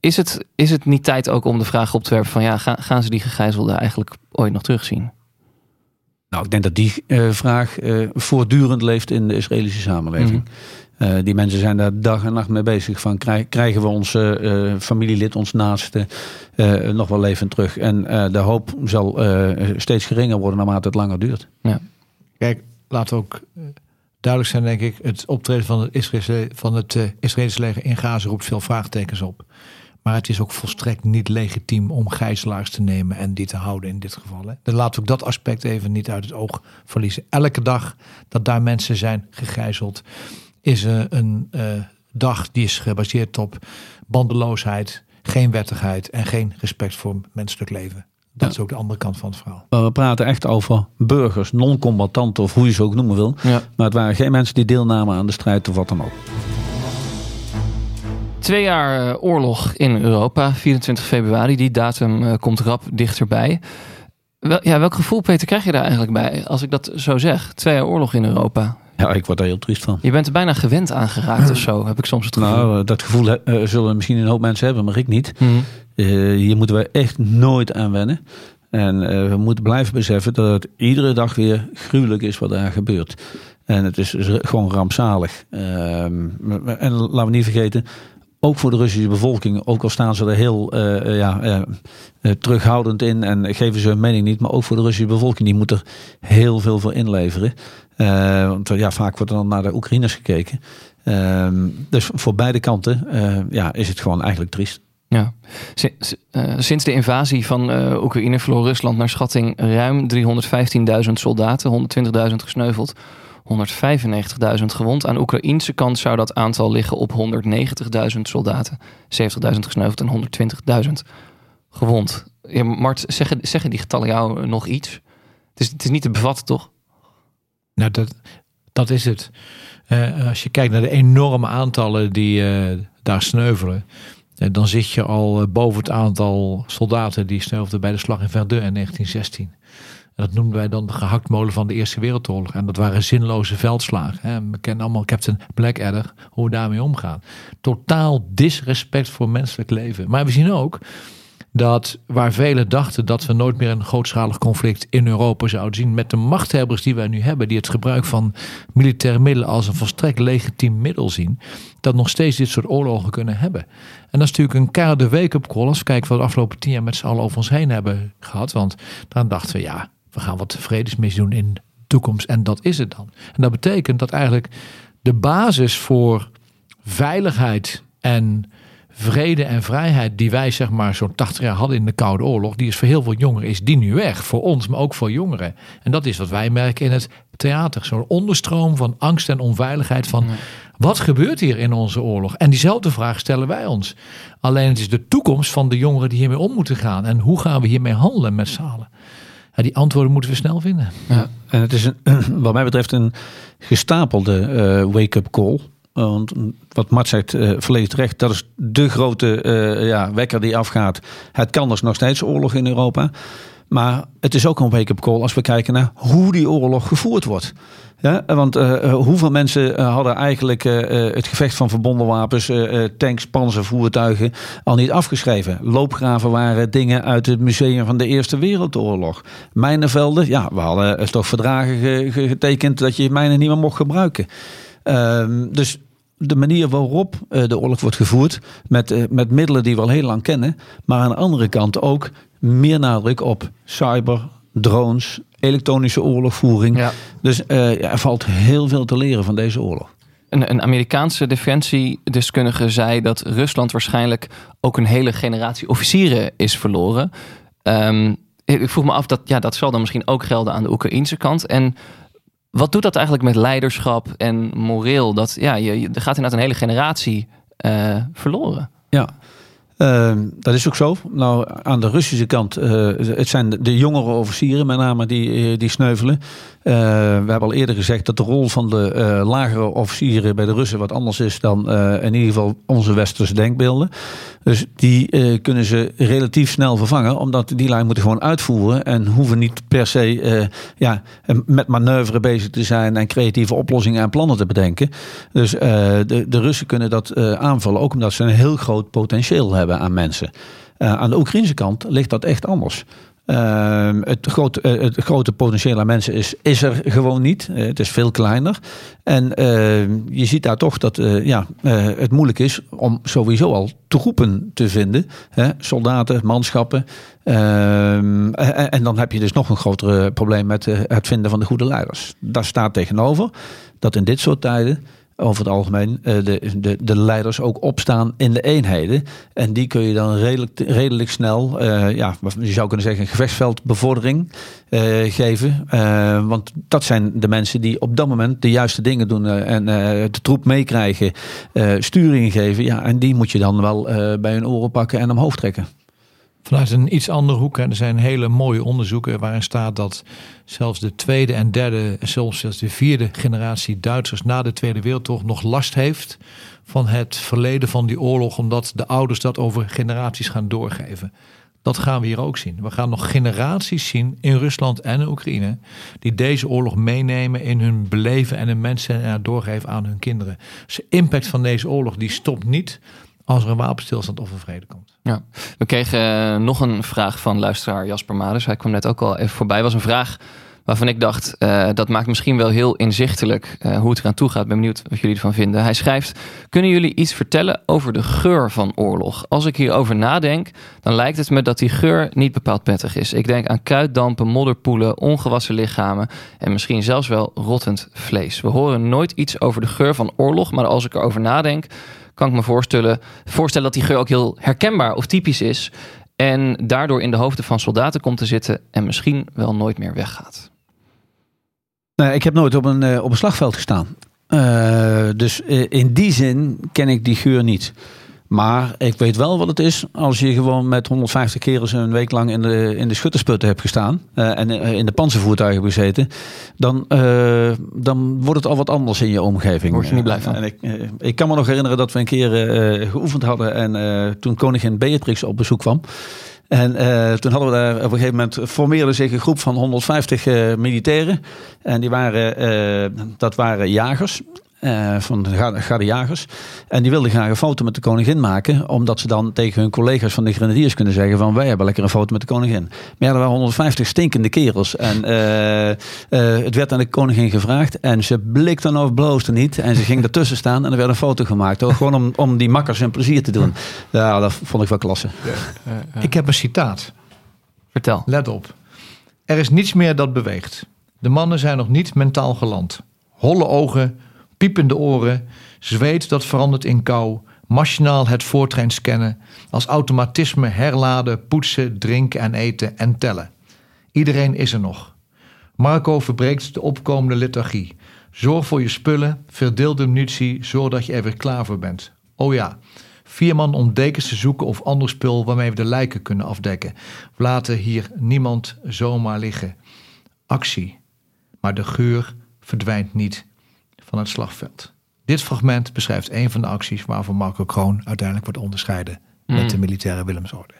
Is het, is het niet tijd ook om de vraag op te werpen van ja, gaan, gaan ze die gegijzelden eigenlijk ooit nog terugzien? Nou, ik denk dat die uh, vraag uh, voortdurend leeft in de Israëlische samenleving. Mm. Uh, die mensen zijn daar dag en nacht mee bezig. Van krijgen we ons familielid, ons naaste, nog wel levend terug? En de hoop zal steeds geringer worden naarmate het langer duurt. Ja. Kijk, laat ook duidelijk zijn, denk ik. Het optreden van het, Israëlische, van het uh, leger in Gaza roept veel vraagtekens op. Maar het is ook volstrekt niet legitiem om gijzelaars te nemen en die te houden in dit geval. Dan laten we ook dat aspect even niet uit het oog verliezen. Elke dag dat daar mensen zijn gegijzeld, is uh, een uh, dag die is gebaseerd op bandeloosheid, geen wettigheid en geen respect voor menselijk leven. Dat is ook de andere kant van het verhaal. We praten echt over burgers, non-combattanten of hoe je ze ook noemen wil. Ja. Maar het waren geen mensen die deelnamen aan de strijd of wat dan ook. Twee jaar eh, oorlog in Europa, 24 februari. Die datum uh, komt rap dichterbij. Wel, ja, welk gevoel, Peter, krijg je daar eigenlijk bij als ik dat zo zeg? Twee jaar oorlog in Europa. Ja, ik word daar heel triest van. Je bent er bijna gewend aan geraakt of zo, heb ik soms het gevoel. Nou, dat gevoel uh, zullen misschien een hoop mensen hebben, maar ik niet. Mm. Uh, hier moeten we echt nooit aan wennen. En uh, we moeten blijven beseffen dat het iedere dag weer gruwelijk is wat daar gebeurt. En het is gewoon rampzalig. Ehm, en laten we niet vergeten, ook voor de Russische bevolking, ook al staan ze er heel uh, ja, uh, terughoudend in en geven ze hun mening niet, maar ook voor de Russische bevolking, die moet er heel veel voor inleveren. Want ja, vaak wordt er dan naar de Oekraïners gekeken. Ehm, dus voor beide kanten ja, is het gewoon eigenlijk triest. Ja. Sinds de invasie van Oekraïne verloor Rusland naar schatting ruim 315.000 soldaten, 120.000 gesneuveld, 195.000 gewond. Aan Oekraïnse kant zou dat aantal liggen op 190.000 soldaten, 70.000 gesneuveld en 120.000 gewond. Ja, Mart, zeggen, zeggen die getallen jou nog iets? Het is, het is niet te bevatten, toch? Nou, dat, dat is het. Uh, als je kijkt naar de enorme aantallen die uh, daar sneuvelen dan zit je al eh, boven het aantal soldaten die sneuvelde bij de slag in Verdun in 1916. En dat noemden wij dan de gehaktmolen van de Eerste Wereldoorlog. En dat waren zinloze veldslagen. We kennen allemaal Captain Blackadder, hoe we daarmee omgaan. Totaal disrespect voor menselijk leven. Maar we zien ook dat waar velen dachten dat we nooit meer een grootschalig conflict in Europa zouden zien, met de machthebbers die wij nu hebben, die het gebruik van militaire middelen als een volstrekt legitiem middel zien, dat nog steeds dit soort oorlogen kunnen hebben. En dat is natuurlijk een keiharde wake-up call als we kijken wat we de afgelopen tien jaar met z'n allen over ons heen hebben gehad. Want dan dachten we, ja, we gaan wat vredesmissie doen in de toekomst en dat is het dan. En dat betekent dat eigenlijk de basis voor veiligheid en vrede en vrijheid die wij zeg maar zo'n 80 jaar hadden in de Koude Oorlog, die is voor heel veel jongeren is die nu weg. Voor ons, maar ook voor jongeren. En dat is wat wij merken in het theater. Zo'n onderstroom van angst en onveiligheid van wat gebeurt hier in onze oorlog? En diezelfde vraag stellen wij ons. Alleen het is de toekomst van de jongeren die hiermee om moeten gaan. En hoe gaan we hiermee handelen met z'n allen? Ja, die antwoorden moeten we snel vinden. Ja, en het is een, wat mij betreft een gestapelde uh, wake-up call. Want wat Mart zegt, uh, volledig terecht, dat is de grote uh, ja, wekker die afgaat. Het kan dus nog steeds oorlog in Europa. Maar het is ook een wake-up call als we kijken naar hoe die oorlog gevoerd wordt. Ja, want uh, hoeveel mensen hadden eigenlijk uh, het gevecht van verbonden wapens, tanks, panzervoertuigen al niet afgeschreven? Loopgraven waren dingen uit het museum van de Eerste Wereldoorlog. Mijnenvelden, ja, we hadden toch verdragen ge getekend dat je mijnen niet meer mocht gebruiken. Ehm, dus de manier waarop de oorlog wordt gevoerd, met, met middelen die we al heel lang kennen, maar aan de andere kant ook meer nadruk op cyber, drones, elektronische oorlogvoering. Ja. Dus uh, ja, er valt heel veel te leren van deze oorlog. Een, een, Amerikaanse defensiedeskundige zei dat Rusland waarschijnlijk ook een hele generatie officieren is verloren. Um, ik vroeg me af, dat, ja, dat zal dan misschien ook gelden aan de Oekraïnse kant. En wat doet dat eigenlijk met leiderschap en moreel? Dat, ja, je, er gaat inderdaad een hele generatie uh, verloren. Ja, uh, dat is ook zo. Nou, aan de Russische kant, uh, het zijn de, jongere officieren met name die, eh, die sneuvelen. Uh, we hebben al eerder gezegd dat de rol van de uh, lagere officieren bij de Russen wat anders is dan in ieder geval onze westerse denkbeelden. Dus die kunnen ze relatief snel vervangen, omdat die lijn moeten gewoon uitvoeren en hoeven niet per se ja, met manoeuvre bezig te zijn en creatieve oplossingen en plannen te bedenken. Dus de, de Russen kunnen dat aanvallen, ook omdat ze een heel groot potentieel hebben aan mensen. Aan de Oekraïnse kant ligt dat echt anders. Uh, het, grote, uh, het grote potentieel aan mensen is, is er gewoon niet. Uh, het is veel kleiner. En je ziet daar toch dat ja, het moeilijk is om sowieso al troepen te vinden. Hè? Soldaten, manschappen. Ehm, en, en, dan heb je dus nog een groter probleem met het vinden van de goede leiders. Daar staat tegenover dat in dit soort tijden over het algemeen uh, de, de, de leiders ook opstaan in de eenheden. En die kun je dan redelijk, redelijk snel, uh, ja, je zou kunnen zeggen, gevechtsveldbevordering uh, geven. want dat zijn de mensen die op dat moment de juiste dingen doen en de troep meekrijgen, sturing geven. Ja, en die moet je dan wel bij hun oren pakken en omhoog trekken. Vanuit een iets andere hoek. Er zijn hele mooie onderzoeken waarin staat dat zelfs de tweede en derde, zelfs de vierde generatie Duitsers na de Tweede Wereldoorlog nog last heeft van het verleden van die oorlog, omdat de ouders dat over generaties gaan doorgeven. Dat gaan we hier ook zien. We gaan nog generaties zien in Rusland en in Oekraïne die deze oorlog meenemen in hun beleven en hun mensen en doorgeven aan hun kinderen. Dus de impact van deze oorlog die stopt niet als er een wapenstilstand of een vrede komt. Ja, we kregen eh, nog een vraag van luisteraar Jasper Maders. Hij kwam net ook al even voorbij. was een vraag waarvan ik dacht, uh, dat maakt misschien wel heel inzichtelijk uh, hoe het eraan toe gaat. Ben benieuwd wat jullie ervan vinden. Hij schrijft, kunnen jullie iets vertellen over de geur van oorlog? Als ik hierover nadenk, dan lijkt het me dat die geur niet bepaald prettig is. Ik denk aan kuitdampen, modderpoelen, ongewassen lichamen en misschien zelfs wel rottend vlees. We horen nooit iets over de geur van oorlog, maar als ik erover nadenk kan ik me voorstellen, voorstellen dat die geur ook heel herkenbaar of typisch is. En daardoor in de hoofden van soldaten komt te zitten en misschien wel nooit meer weggaat. Nou, ik heb nooit op een, uh, op een slagveld gestaan. Uh, dus uh, in die zin ken ik die geur niet. Maar ik weet wel wat het is als je gewoon met 150 kerels een week lang in de, in de schuttersputten hebt gestaan. Uh, en uh, in de panzervoertuigen hebt gezeten. Dan, uh, dan wordt het al wat anders in je omgeving. Word je niet blij van. En ik, ik kan me nog herinneren dat we een keer geoefend hadden. En toen koningin Beatrix op bezoek kwam. En uh, toen hadden we daar op een gegeven moment formeerde zich een groep van 150 uh, militairen. En die waren, uh, dat waren jagers. Uh, van de garde En die wilden graag een foto met de koningin maken. Omdat ze dan tegen hun collega's van de grenadiers kunnen zeggen van wij hebben lekker een foto met de koningin. Maar ja, er waren 150 stinkende kerels. En uh, uh, het werd aan de koningin gevraagd. En ze blikte of bloosde niet. En ze ging ertussen staan en er werd een foto gemaakt. Ook gewoon om, om die makkers een plezier te doen. Ja, dat vond ik wel klasse. Ik heb een citaat. Vertel. Let op. Er is niets meer dat beweegt. De mannen zijn nog niet mentaal geland. Holle ogen piepende oren, zweet dat verandert in kou, machinaal het voortrein scannen, als automatisme herladen, poetsen, drinken en eten en tellen. Iedereen is er nog. Marco verbreekt de opkomende lethargie. Zorg voor je spullen, verdeel de munitie, zorg je er weer klaar voor bent. Oh ja, vier man om dekens te zoeken of ander spul waarmee we de lijken kunnen afdekken. We laten hier niemand zomaar liggen. Actie. Maar de geur verdwijnt niet van het slagveld. Dit fragment beschrijft een van de acties waarvan Marco Kroon uiteindelijk wordt onderscheiden met Mm. de militaire Willemsorde.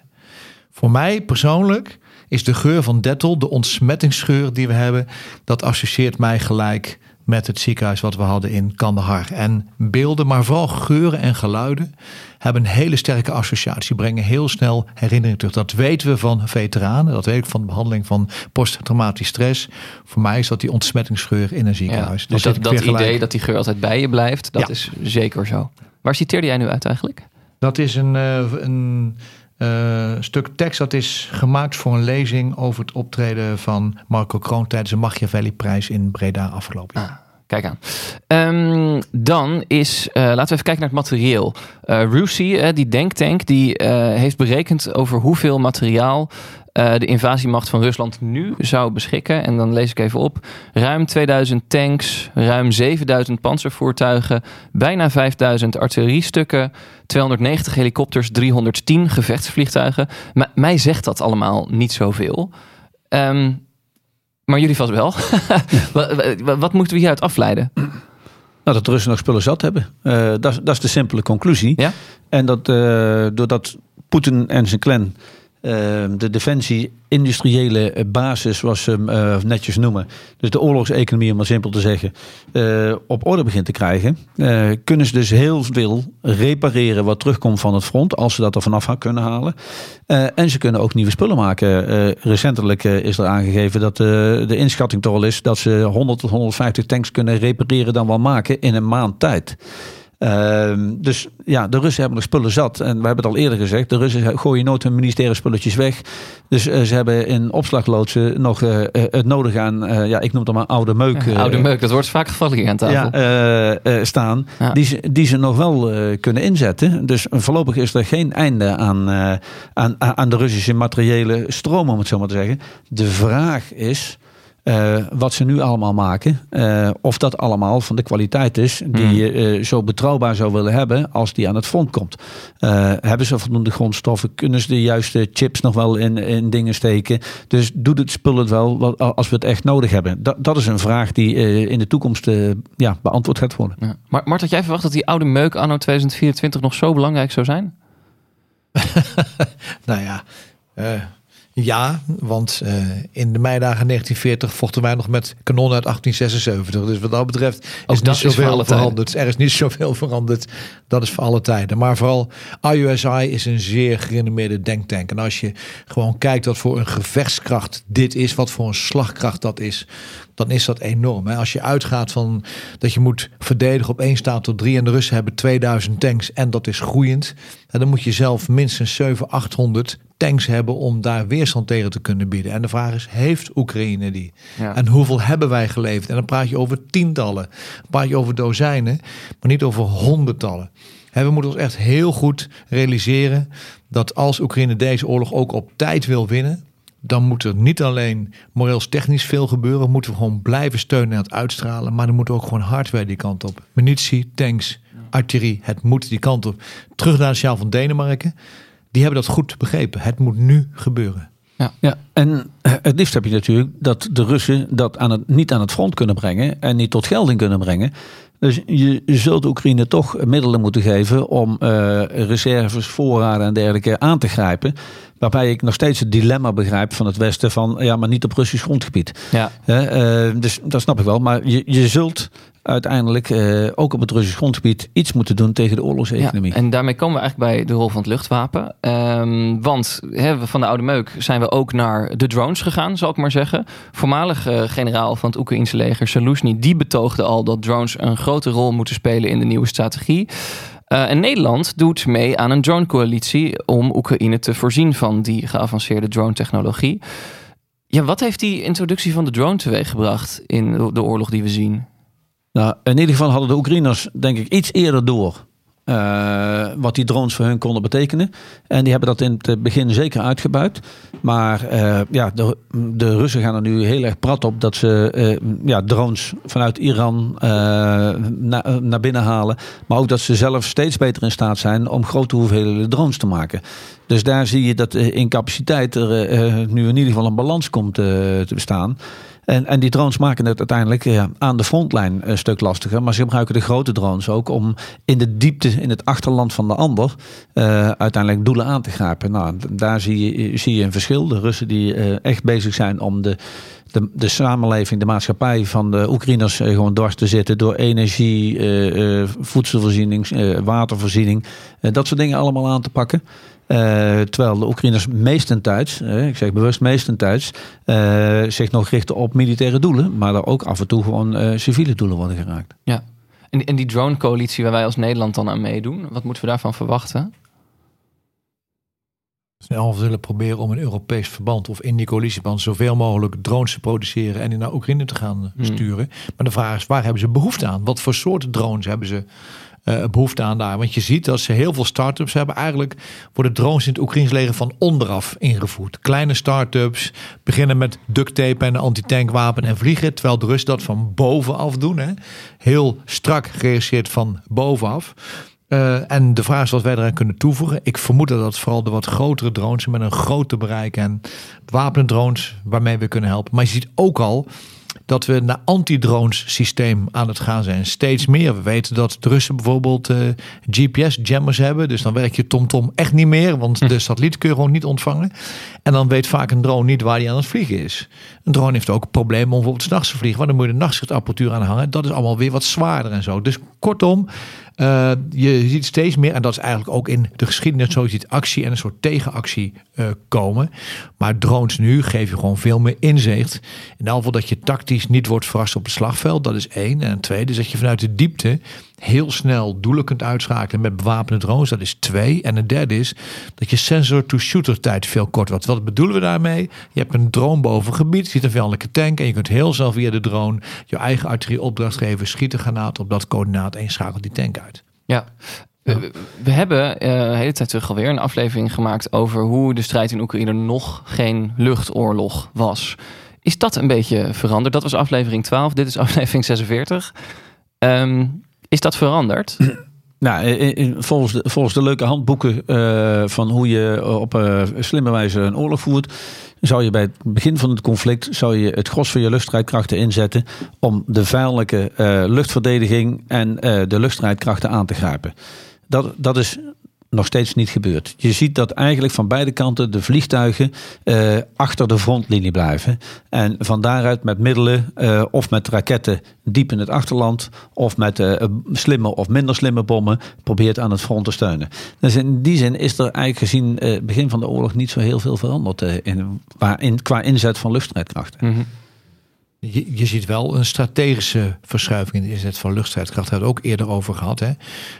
Voor mij persoonlijk is de geur van Dettel, de ontsmettingsgeur die we hebben, dat associeert mij gelijk met het ziekenhuis wat we hadden in Kandahar. En beelden, maar vooral geuren en geluiden, hebben een hele sterke associatie, brengen heel snel herinneringen terug. Dat weten we van veteranen, dat weet ik van de behandeling van posttraumatisch stress. Voor mij is dat die ontsmettingsgeur in een Ja, ziekenhuis. dus dat, dat gelijk. idee dat die geur altijd bij je blijft, dat Ja. is zeker zo. Waar citeerde jij nu uit eigenlijk? Dat is een, eh, een eh, stuk tekst dat is gemaakt voor een lezing over het optreden van Marco Kroon tijdens de Machiavelli-prijs in Breda afgelopen jaar. Kijk aan. Ehm, dan is, eh, laten we even kijken naar het materieel. Eh Rusi, die denktank, die heeft berekend over hoeveel materiaal eh, de invasiemacht van Rusland nu zou beschikken. En dan lees ik even op. Ruim 2000 tanks, ruim 7000 panzervoertuigen, bijna 5000 artilleriestukken, 290 helikopters, 310 gevechtsvliegtuigen. Maar mij zegt dat allemaal niet zoveel. Ehm, maar jullie vast wel. wat, moeten we hieruit afleiden? Nou, dat de Russen nog spullen zat hebben. Eh, dat, is- dat is de simpele conclusie. Ja? En dat eh, doordat Poetin en zijn clan de defensie-industriële basis, zoals ze hem eh, netjes noemen, dus de oorlogseconomie, om maar simpel te zeggen, eh, op orde begint te krijgen, eh, kunnen ze dus heel veel repareren wat terugkomt van het front, als ze dat er vanaf kunnen halen. Eh, en ze kunnen ook nieuwe spullen maken. Eh, recentelijk eh, is er aangegeven dat eh, de inschatting toch al is dat ze 100 tot 150 tanks kunnen repareren dan wel maken in een maand tijd. Ehm, dus ja, de Russen hebben nog spullen zat. En we hebben het al eerder gezegd, de Russen gooien nooit hun ministerie spulletjes weg. Dus eh, ze hebben in opslagloodsen nog eh, eh, het nodig aan, ja, ik noem het maar oude meuk. Oude meuk, dat wordt vaak gevallen aan tafel. ja, staan, Ja. Die, ze, die ze nog wel kunnen inzetten. Dus voorlopig is er geen einde aan, aan, aan de Russische materiële stroom, om het zo maar te zeggen. De vraag is. Eh, wat ze nu allemaal maken, eh, of dat allemaal van de kwaliteit is die je eh, zo betrouwbaar zou willen hebben als die aan het front komt. Hebben ze voldoende grondstoffen? Kunnen ze de juiste chips nog wel in, in dingen steken? Dus doet het spul het wel wat- als we het echt nodig hebben? Dat, dat is een vraag die in de toekomst ja, beantwoord gaat worden. Ja. Maar Mart, had jij verwacht dat die oude meuk anno 2024 nog zo belangrijk zou zijn? Nou ja, ja, want eh, in de meidagen 1940 vochten wij nog met kanonnen uit 1876. Dus wat dat betreft is niet is zoveel tijden. veranderd. Er is niet zoveel veranderd. Dat is voor alle tijden. Maar vooral IUSI is een zeer gerenommeerde denktank. En als je gewoon kijkt wat voor een gevechtskracht dit is, wat voor een slagkracht dat is, dan is dat enorm. Hè? Als je uitgaat van dat je moet verdedigen op één staat tot drie en de Russen hebben 2000 tanks en dat is groeiend, en dan moet je zelf minstens 700, 800 tanks hebben om daar weerstand tegen te kunnen bieden. En de vraag is, heeft Oekraïne die? Ja. En hoeveel hebben wij geleverd? En dan praat je over tientallen, dan praat je over dozijnen, maar niet over honderdtallen. We moeten ons echt heel goed realiseren dat als Oekraïne deze oorlog ook op tijd wil winnen, dan moet er niet alleen moreels technisch veel gebeuren, moeten we gewoon blijven steunen en het uitstralen, maar dan moet ook gewoon hardware die kant op. Munitie, tanks, artillerie, het moet die kant op. Terug naar de sjaal van Denemarken, die hebben dat goed begrepen. Het moet nu gebeuren. Ja, en eh, het liefst heb je natuurlijk dat de Russen dat aan het, niet aan het front kunnen brengen en niet tot gelding kunnen brengen. Dus je, je zult Oekraïne toch middelen moeten geven om eh, reserves, voorraden en dergelijke aan te grijpen. Waarbij ik nog steeds het dilemma begrijp van het Westen van ja, maar niet op Russisch grondgebied. Ja. Eh, dus dat snap ik wel. Maar je, je zult uiteindelijk eh, ook op het Russisch grondgebied iets moeten doen tegen de oorlogseconomie. Ja, en daarmee komen we eigenlijk bij de rol van het luchtwapen. Ehm, want hè, van de oude meuk zijn we ook naar de drones gegaan, zal ik maar zeggen. Voormalig eh, generaal van het Oekraïnse leger, Saluzny, die betoogde al dat drones een grote rol moeten spelen in de nieuwe strategie. Eh, en Nederland doet mee aan een drone-coalitie om Oekraïne te voorzien van die geavanceerde drone-technologie. Ja, wat heeft die introductie van de drone teweeggebracht in de oorlog die we zien? Nou, in ieder geval hadden de Oekraïners denk ik iets eerder door eh, wat die drones voor hun konden betekenen. En die hebben dat in het begin zeker uitgebuit. Maar eh, ja, de, de Russen gaan er nu heel erg prat op dat ze eh, ja, drones vanuit Iran na- naar binnen halen. Maar ook dat ze zelf steeds beter in staat zijn om grote hoeveelheden drones te maken. Dus daar zie je dat in capaciteit er nu in ieder geval een balans komt te bestaan. En, en die drones maken het uiteindelijk ja, aan de frontlijn een stuk lastiger. Maar ze gebruiken de grote drones ook om in de diepte, in het achterland van de ander, uh, uiteindelijk doelen aan te grijpen. Nou, daar zie je, zie je een verschil. De Russen die echt bezig zijn om de de, de samenleving, de maatschappij van de Oekraïners gewoon dwars te zitten door energie, voedselvoorziening, watervoorziening, dat soort dingen allemaal aan te pakken. Terwijl de Oekraïners meestentijds, ik zeg bewust meestentijds, zich nog richten op militaire doelen, maar er ook af en toe gewoon civiele doelen worden geraakt. Ja, en, en die drone-coalitie waar wij als Nederland dan aan meedoen, wat moeten we daarvan verwachten? snel willen proberen om een Europees verband of in die coalitieband zoveel mogelijk drones te produceren en die naar Oekraïne te gaan Hmm. sturen. Maar de vraag is, waar hebben ze behoefte aan? Wat voor soort drones hebben ze uh, behoefte aan daar? Want je ziet dat ze heel veel start-ups hebben. Eigenlijk worden drones in het Oekraïns leger van onderaf ingevoerd. Kleine start-ups beginnen met duct tape en antitankwapen en vliegen. Terwijl de Russen dat van bovenaf doen. Hè? Heel strak geregisseerd van bovenaf. Uh, en de vraag is wat wij eraan kunnen toevoegen. Ik vermoed dat dat vooral de wat grotere drones met een groter bereik en wapendrones waarmee we kunnen helpen. Maar je ziet ook al dat we naar anti-drones systeem aan het gaan zijn. Steeds meer. We weten dat de Russen bijvoorbeeld uh, GPS-jammers hebben. Dus dan werk je TomTom -tom echt niet meer. Want de satelliet kun je gewoon niet ontvangen. En dan weet vaak een drone niet waar hij aan het vliegen is. Een drone heeft ook problemen om bijvoorbeeld s'nachts te vliegen. Want dan moet je de nachtschichtapparatuur aan hangen. Dat is allemaal weer wat zwaarder en zo. Dus kortom, uh, je ziet steeds meer, en dat is eigenlijk ook in de geschiedenis zo, je ziet actie en een soort tegenactie uh, komen. Maar drones nu geven je gewoon veel meer inzicht. In elk geval dat je tactisch niet wordt verrast op het slagveld, dat is één. En tweede is dat je vanuit de diepte heel snel doelen kunt uitschakelen met bewapende drones, dat is twee. En een derde is dat je sensor-to-shooter tijd veel korter wordt. Wat bedoelen we daarmee? Je hebt een drone boven een gebied, je ziet een vijandelijke tank en je kunt heel snel via de drone je eigen artillerie opdracht geven, schiet een granaat op dat coördinaat en je schakelt die tank uit. Ja. We, we, hebben uh, de hele tijd terug alweer een aflevering gemaakt over hoe de strijd in Oekraïne nog geen luchtoorlog was. Is dat een beetje veranderd? Dat was aflevering 12, dit is aflevering 46. Um, is dat veranderd? Nou, volgens, de, volgens de leuke handboeken uh, van hoe je op uh, slimme wijze een oorlog voert, zou je bij het begin van het conflict zou je het gros van je luchtstrijdkrachten inzetten om de vijandelijke uh, luchtverdediging en de luchtstrijdkrachten aan te grijpen. Dat, dat is nog steeds niet gebeurd. Je ziet dat eigenlijk van beide kanten de vliegtuigen uh, achter de frontlinie blijven. En van daaruit met middelen uh, of met raketten diep in het achterland... of met uh, slimme of minder slimme bommen probeert aan het front te steunen. Dus in die zin is er eigenlijk gezien het begin van de oorlog... niet zo heel veel veranderd in, in, qua inzet van luchtstrijdkrachten. -hmm. Je, je, ziet wel een strategische verschuiving in de inzet van luchtstrijdkrachten. Daar hebben we ook eerder over gehad. Hè?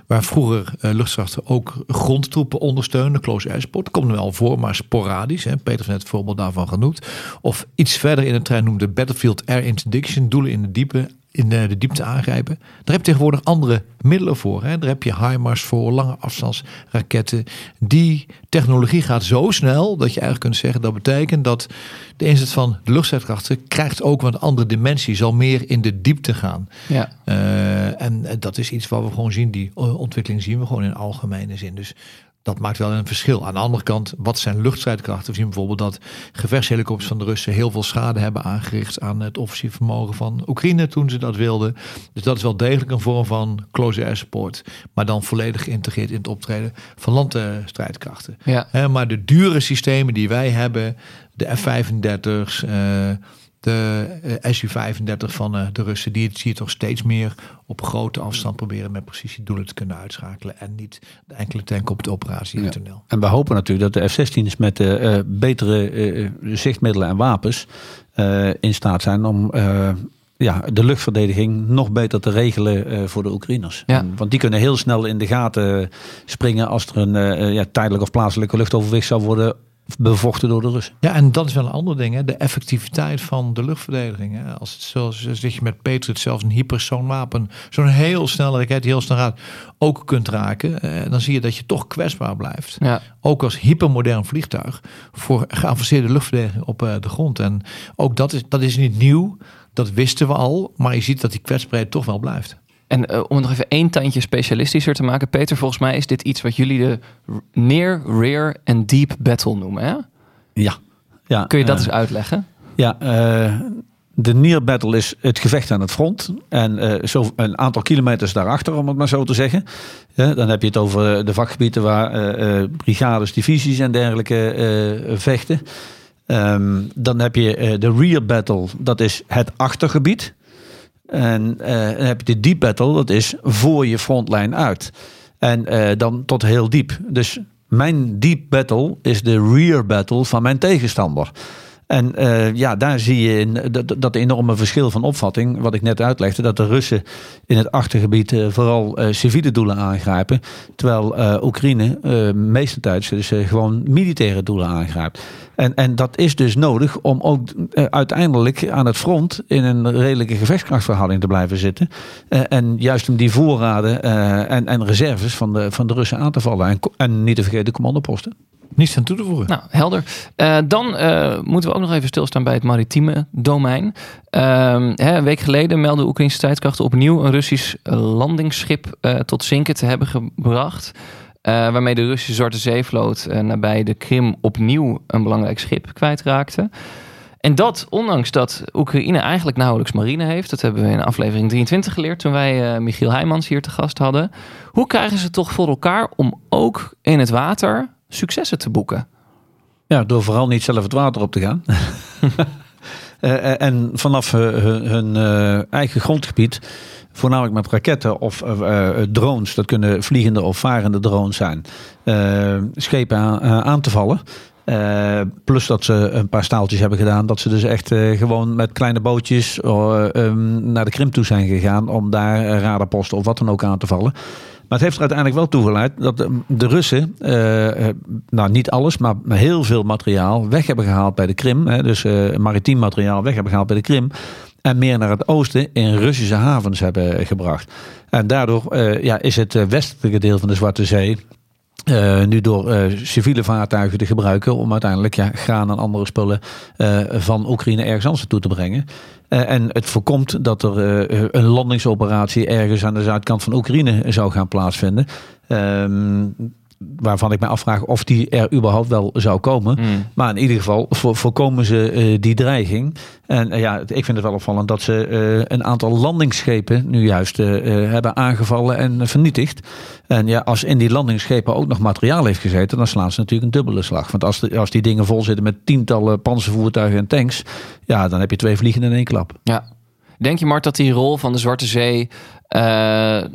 Waar vroeger uh, luchtkrachten ook grondtroepen ondersteunen. Close air support. Komt wel voor, maar sporadisch. Hè? Peter heeft net het voorbeeld daarvan genoemd. Of iets verder in de trein noemde Battlefield Air Interdiction. Doelen in de diepe in de, de, diepte aangrijpen. Daar heb je tegenwoordig andere middelen voor. Hè? Daar heb je HIMARS voor, lange afstandsraketten. Die technologie gaat zo snel dat je eigenlijk kunt zeggen dat betekent dat de inzet van de luchtstrijdkrachten krijgt ook een andere dimensie, zal meer in de diepte gaan. Ja. Uh, en dat is iets wat we gewoon zien, die ontwikkeling zien we gewoon in algemene zin. Dus dat maakt wel een verschil. Aan de andere kant, wat zijn luchtstrijdkrachten? We zien bijvoorbeeld dat gevechtshelikopters van de Russen heel veel schade hebben aangericht aan het offensief vermogen van Oekraïne toen ze dat wilden. Dus dat is wel degelijk een vorm van close air support, maar dan volledig geïntegreerd in het optreden van landstrijdkrachten. Ja. He, maar de dure systemen die wij hebben, de F-35's, uh, de uh, Su-35 van uh, de Russen, die zie je toch steeds meer op grote afstand proberen met precisie doelen te kunnen uitschakelen. En niet de enkele tank op de operatie ja. En we hopen natuurlijk dat de F-16's met uh, betere zichtmiddelen en wapens in staat zijn om ja, de luchtverdediging nog beter te regelen uh, voor de Oekraïners. Ja. Want die kunnen heel snel in de gaten springen als er een uh, ja, tijdelijk of plaatselijke luchtoverwicht zou worden bevochten door de Russen. Ja, en dat is wel een ander ding, hè? de effectiviteit van de luchtverdediging. Hè? Als het zoals dat je met Patriot zelfs een hypersoon wapen, zo'n heel snelle raket die heel snel gaat, ook kunt raken, eh, dan zie je dat je toch kwetsbaar blijft. Ja. Ook als hypermodern vliegtuig voor geavanceerde luchtverdediging op uh, de grond. En ook dat is, dat is niet nieuw, dat wisten we al, maar je ziet dat die kwetsbaarheid toch wel blijft. En uh, om het nog even één tandje specialistischer te maken, Peter, volgens mij is dit iets wat jullie de near, rear en deep battle noemen, hè? Ja. ja Kun je dat uh, eens uitleggen? Ja, uh, De near battle is het gevecht aan het front. En zo een aantal kilometers daarachter, om het maar zo te zeggen. Ja, dan heb je het over de vakgebieden waar brigades, divisies en dergelijke vechten. Um, dan heb je de rear battle, dat is het achtergebied. En dan heb je de deep battle, dat is voor je frontlijn uit. En dan tot heel diep. Dus mijn deep battle is de rear battle van mijn tegenstander. En uh, ja, daar zie je in, dat, enorme verschil van opvatting, wat ik net uitlegde, dat de Russen in het achtergebied vooral uh, civiele doelen aangrijpen, terwijl Oekraïne meestentijds dus gewoon militaire doelen aangrijpt. En, en dat is dus nodig om ook uiteindelijk aan het front in een redelijke gevechtskrachtverhouding te blijven zitten. en juist om die voorraden en, en reserves van de, van de Russen aan te vallen. En, en niet te vergeten commandoposten. Niets aan toe te voegen. Nou, helder. Uh, dan uh, moeten we ook nog even stilstaan bij het maritieme domein. Uh, hè, een week geleden meldden Oekraïnse tijdkrachten opnieuw een Russisch landingsschip uh, tot zinken te hebben gebracht. Waarmee de Russische Zwarte Zeevloot nabij de Krim opnieuw een belangrijk schip kwijtraakte. En dat ondanks dat Oekraïne eigenlijk nauwelijks marine heeft. Dat hebben we in aflevering 23 geleerd toen wij Michiel Heijmans hier te gast hadden. Hoe krijgen ze toch voor elkaar om ook in het water successen te boeken? Ja, door vooral niet zelf het water op te gaan. uh, en vanaf hun, eigen grondgebied, voornamelijk met raketten of drones, dat kunnen vliegende of varende drones zijn, schepen aan, aan, te vallen. plus dat ze een paar staaltjes hebben gedaan. Dat ze dus echt gewoon met kleine bootjes um, naar de Krim toe zijn gegaan. Om daar radarposten of wat dan ook aan te vallen. Maar het heeft er uiteindelijk wel toe geleid dat de, Russen, nou niet alles, maar heel veel materiaal weg hebben gehaald bij de Krim. Hè, dus maritiem materiaal weg hebben gehaald bij de Krim. En meer naar het oosten in Russische havens hebben gebracht. En daardoor ja, is het westelijke deel van de Zwarte Zee uh, nu door civiele vaartuigen te gebruiken om uiteindelijk ja, graan en andere spullen van Oekraïne ergens anders naartoe te brengen. en het voorkomt dat er een landingsoperatie ergens aan de zuidkant van Oekraïne zou gaan plaatsvinden. Waarvan ik me afvraag of die er überhaupt wel zou komen. Hmm. Maar in ieder geval voorkomen ze uh, die dreiging. En uh, ja, ik vind het wel opvallend dat ze uh, een aantal landingsschepen nu juist hebben aangevallen en vernietigd. En ja, als in die landingsschepen ook nog materiaal heeft gezeten, dan slaan ze natuurlijk een dubbele slag. Want als, de, als die dingen vol zitten met tientallen panzervoertuigen en tanks, ja, dan heb je twee vliegen in één klap. Ja. Denk je, Mart, dat die rol van de Zwarte Zee uh,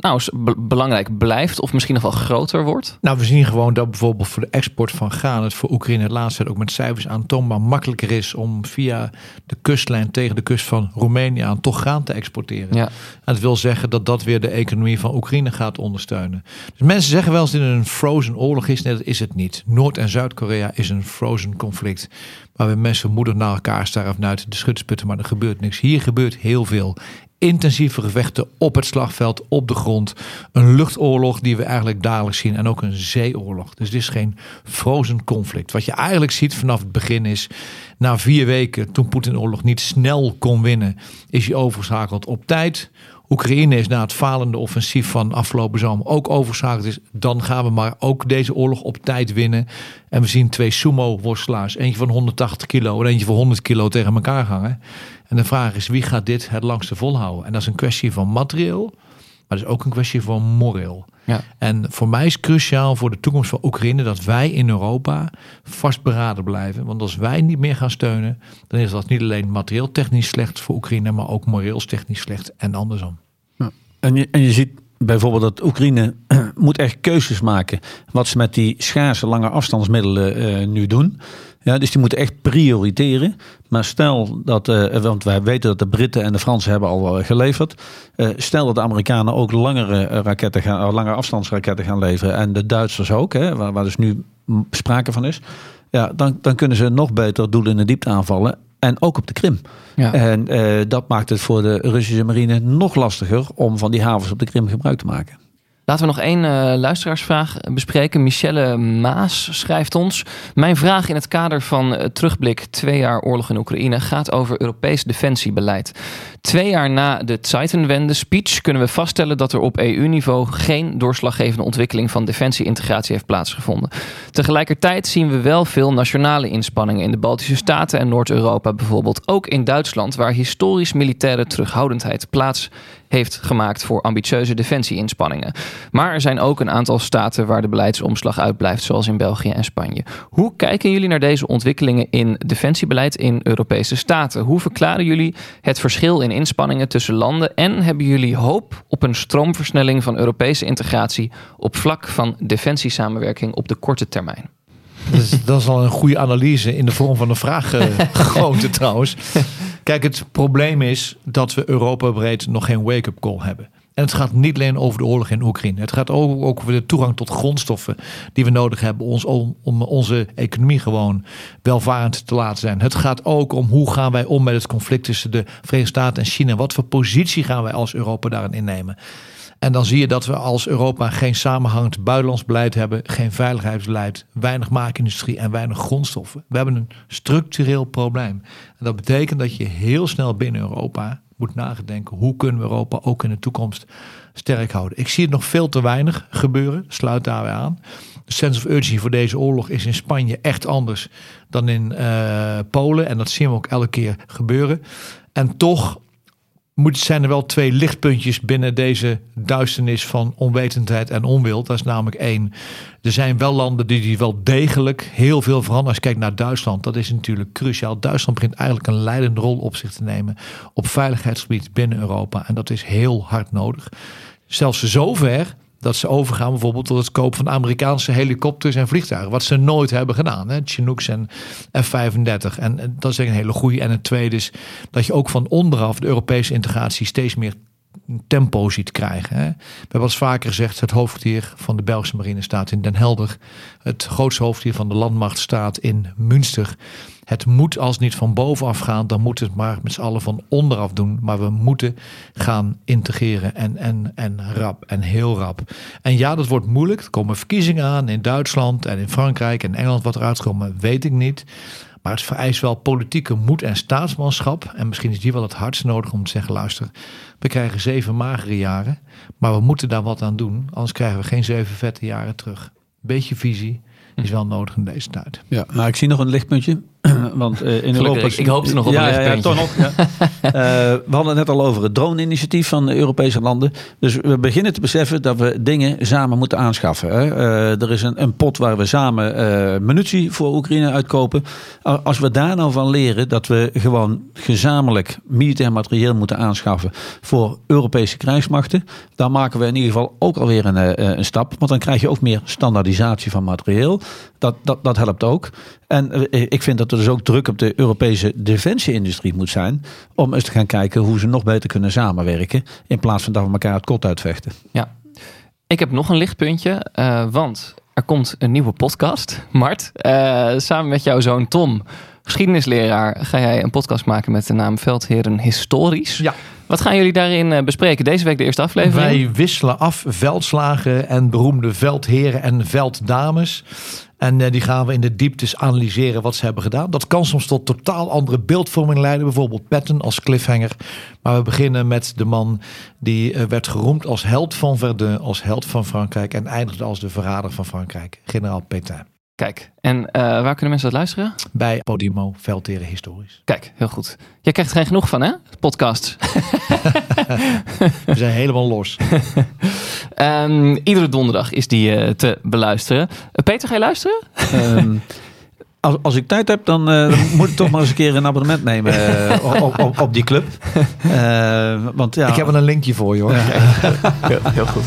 nou, belangrijk blijft of misschien nog wel groter wordt? Nou, we zien gewoon dat bijvoorbeeld voor de export van graan het voor Oekraïne het laatste ook met cijfers aantoonbaar makkelijker is om via de kustlijn tegen de kust van Roemenië aan toch graan te exporteren. Ja. En dat wil zeggen dat dat weer de economie van Oekraïne gaat ondersteunen. Dus mensen zeggen wel eens dat het een frozen oorlog is. Nee, dat is het niet. Noord- en Zuid-Korea is een frozen conflict. Waar we mensen moeder naar elkaar staren vanuit de schutsputten, maar er gebeurt niks. Hier gebeurt heel veel intensieve gevechten op het slagveld, op de grond. Een luchtoorlog die we eigenlijk dagelijks zien en ook een zeeoorlog. Dus dit is geen frozen conflict. Wat je eigenlijk ziet vanaf het begin is, na vier weken, toen Poetin de oorlog niet snel kon winnen, is hij overschakeld op tijd. Oekraïne is na het falende offensief van afgelopen zomer ook overschakeld is. Dan gaan we maar ook deze oorlog op tijd winnen. En we zien twee sumo-worstelaars, eentje van 180 kilo en eentje van 100 kilo tegen elkaar hangen. En de vraag is, wie gaat dit het langste volhouden? En dat is een kwestie van materieel, maar dat is ook een kwestie van moreel. Ja. En voor mij is cruciaal voor de toekomst van Oekraïne dat wij in Europa vastberaden blijven. Want als wij niet meer gaan steunen, dan is dat niet alleen materieel technisch slecht voor Oekraïne, maar ook moreel technisch slecht en andersom. Ja. En, je, en je ziet bijvoorbeeld dat Oekraïne moet echt keuzes maken wat ze met die schaarse lange afstandsmiddelen uh, nu doen. Ja, dus die moeten echt prioriteren. Maar stel dat, uh, want wij weten dat de Britten en de Fransen hebben al geleverd. Uh, stel dat de Amerikanen ook langere, raketten gaan, langere afstandsraketten gaan leveren. En de Duitsers ook, hè, waar, waar dus nu sprake van is. Ja, dan, dan kunnen ze nog beter doelen in de diepte aanvallen. En ook op de Krim. Ja. En dat maakt het voor de Russische marine nog lastiger om van die havens op de Krim gebruik te maken. Laten we nog één uh, luisteraarsvraag bespreken. Michelle Maas schrijft ons. Mijn vraag in het kader van uh, terugblik twee jaar oorlog in Oekraïne gaat over Europees defensiebeleid. Twee jaar na de Zeitenwende speech kunnen we vaststellen dat er op EU-niveau geen doorslaggevende ontwikkeling van defensie-integratie heeft plaatsgevonden. Tegelijkertijd zien we wel veel nationale inspanningen in de Baltische Staten en Noord-Europa bijvoorbeeld. Ook in Duitsland, waar historisch militaire terughoudendheid plaats heeft gemaakt voor ambitieuze defensie-inspanningen. Maar er zijn ook een aantal staten waar de beleidsomslag uitblijft, zoals in België en Spanje. Hoe kijken jullie naar deze ontwikkelingen in defensiebeleid in Europese staten? Hoe verklaren jullie het verschil in inspanningen tussen landen en hebben jullie hoop op een stroomversnelling van Europese integratie op vlak van defensiesamenwerking op de korte termijn? Dat is, dat is al een goede analyse in de vorm van een vraag uh, gegoten trouwens. Kijk, het probleem is dat we Europa breed nog geen wake-up call hebben. En het gaat niet alleen over de oorlog in Oekraïne. Het gaat ook, ook over de toegang tot grondstoffen die we nodig hebben om, om onze economie gewoon welvarend te laten zijn. Het gaat ook om hoe gaan wij om met het conflict tussen de Verenigde Staten en China. Wat voor positie gaan wij als Europa daarin innemen? En dan zie je dat we als Europa geen samenhangend buitenlands beleid hebben, geen veiligheidsbeleid, weinig maakindustrie en weinig grondstoffen. We hebben een structureel probleem. En dat betekent dat je heel snel binnen Europa moet nadenken hoe kunnen we Europa ook in de toekomst sterk houden. Ik zie het nog veel te weinig gebeuren, sluit daarbij aan. De sense of urgency voor deze oorlog is in Spanje echt anders dan in uh, Polen. En dat zien we ook elke keer gebeuren. En toch moet, zijn er wel twee lichtpuntjes binnen deze duisternis van onwetendheid en onwil. Dat is namelijk één. Er zijn wel landen die, die wel degelijk heel veel veranderen. Als je kijkt naar Duitsland, dat is natuurlijk cruciaal. Duitsland begint eigenlijk een leidende rol op zich te nemen op veiligheidsgebied binnen Europa. En dat is heel hard nodig. Zelfs zover dat ze overgaan bijvoorbeeld tot het kopen van Amerikaanse helikopters en vliegtuigen. Wat ze nooit hebben gedaan. Hè? Chinooks en F-35. En dat is een hele goede. En het tweede is dat je ook van onderaf de Europese integratie steeds meer tempo ziet krijgen. Hè. We hebben al vaker gezegd, het hoofdkwartier van de Belgische marine staat in Den Helder. Het grootste hoofdkwartier van de landmacht staat in Münster. Het moet als niet van bovenaf gaan, dan moet het maar met z'n allen van onderaf doen. Maar we moeten gaan integreren en, en, en rap en heel rap. En ja, dat wordt moeilijk. Er komen verkiezingen aan in Duitsland en in Frankrijk en Engeland. Wat eruit komt, weet ik niet. Maar het vereist wel politieke moed en staatsmanschap. En misschien is die wel het hardst nodig om te zeggen: luister, we krijgen zeven magere jaren. Maar we moeten daar wat aan doen. Anders krijgen we geen zeven vette jaren terug. Beetje visie is wel nodig in deze tijd. Ja, nou, ik zie nog een lichtpuntje. Want uh, in Europa... Ik, ik hoopte nog op ja, een. Ja, toch nog. Ja. uh, we hadden het net al over het drone-initiatief van de Europese landen. Dus we beginnen te beseffen dat we dingen samen moeten aanschaffen. Hè. Uh, er is een, een, pot waar we samen munitie voor Oekraïne uitkopen. Als we daar nou van leren dat we gewoon gezamenlijk militair materieel moeten aanschaffen voor Europese krijgsmachten. Dan maken we in ieder geval ook alweer een, een stap. Want dan krijg je ook meer standaardisatie van materieel. Dat, dat, dat helpt ook. En ik vind dat er dus ook druk op de Europese defensieindustrie moet zijn. Om eens te gaan kijken hoe ze nog beter kunnen samenwerken. In plaats van dat we elkaar het kot uitvechten. Ja, ik heb nog een lichtpuntje. Uh, want er komt een nieuwe podcast. Mart, uh, samen met jouw zoon Tom, geschiedenisleraar, ga jij een podcast maken met de naam Veldheren Historisch. Ja. Wat gaan jullie daarin bespreken? Deze week de eerste aflevering? Wij wisselen af veldslagen en beroemde veldheren en velddames. En uh, die gaan we in de dieptes analyseren wat ze hebben gedaan. Dat kan soms tot totaal andere beeldvorming leiden. Bijvoorbeeld Patton als cliffhanger. Maar we beginnen met de man die uh, werd geroemd als held van Verdun, als held van Frankrijk. En eindigde als de verrader van Frankrijk, generaal Pétain. Kijk, en uh, waar kunnen mensen dat luisteren? Bij Podimo, Veldheren Historisch. Kijk, heel goed. Jij krijgt er geen genoeg van, hè? Podcast. We zijn helemaal los. um, iedere donderdag is die uh, te beluisteren. Uh, Peter, ga je luisteren? Um, als, als ik tijd heb, dan, uh, dan moet ik toch maar eens een keer een abonnement nemen op, op, op, die club. want, ja, ik heb wel een linkje voor je hoor. heel, heel goed.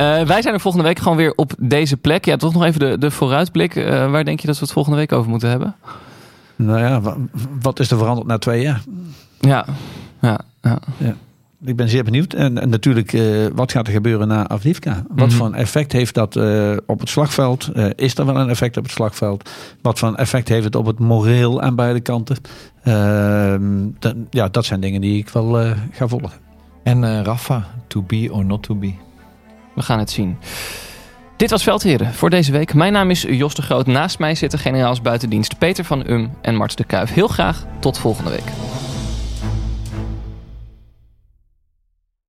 Uh, wij zijn er volgende week gewoon weer op deze plek. Ja, toch nog even de, de vooruitblik. Uh, waar denk je dat we het volgende week over moeten hebben? Nou ja, wat is er veranderd na twee jaar? Ja, ja, ja. ja. Ik ben zeer benieuwd. En, en natuurlijk, uh, wat gaat er gebeuren na Avdivka? Wat mm -hmm. voor een effect heeft dat op het slagveld? is er wel een effect op het slagveld? Wat voor een effect heeft het op het moreel aan beide kanten? Dat, ja, dat zijn dingen die ik wel ga volgen. En Rafa, to be or not to be? We gaan het zien. Dit was Veldheren voor deze week. Mijn naam is Jos de Groot. Naast mij zitten generaals buitendienst Peter van Um en Mart de Kuif. Heel graag tot volgende week.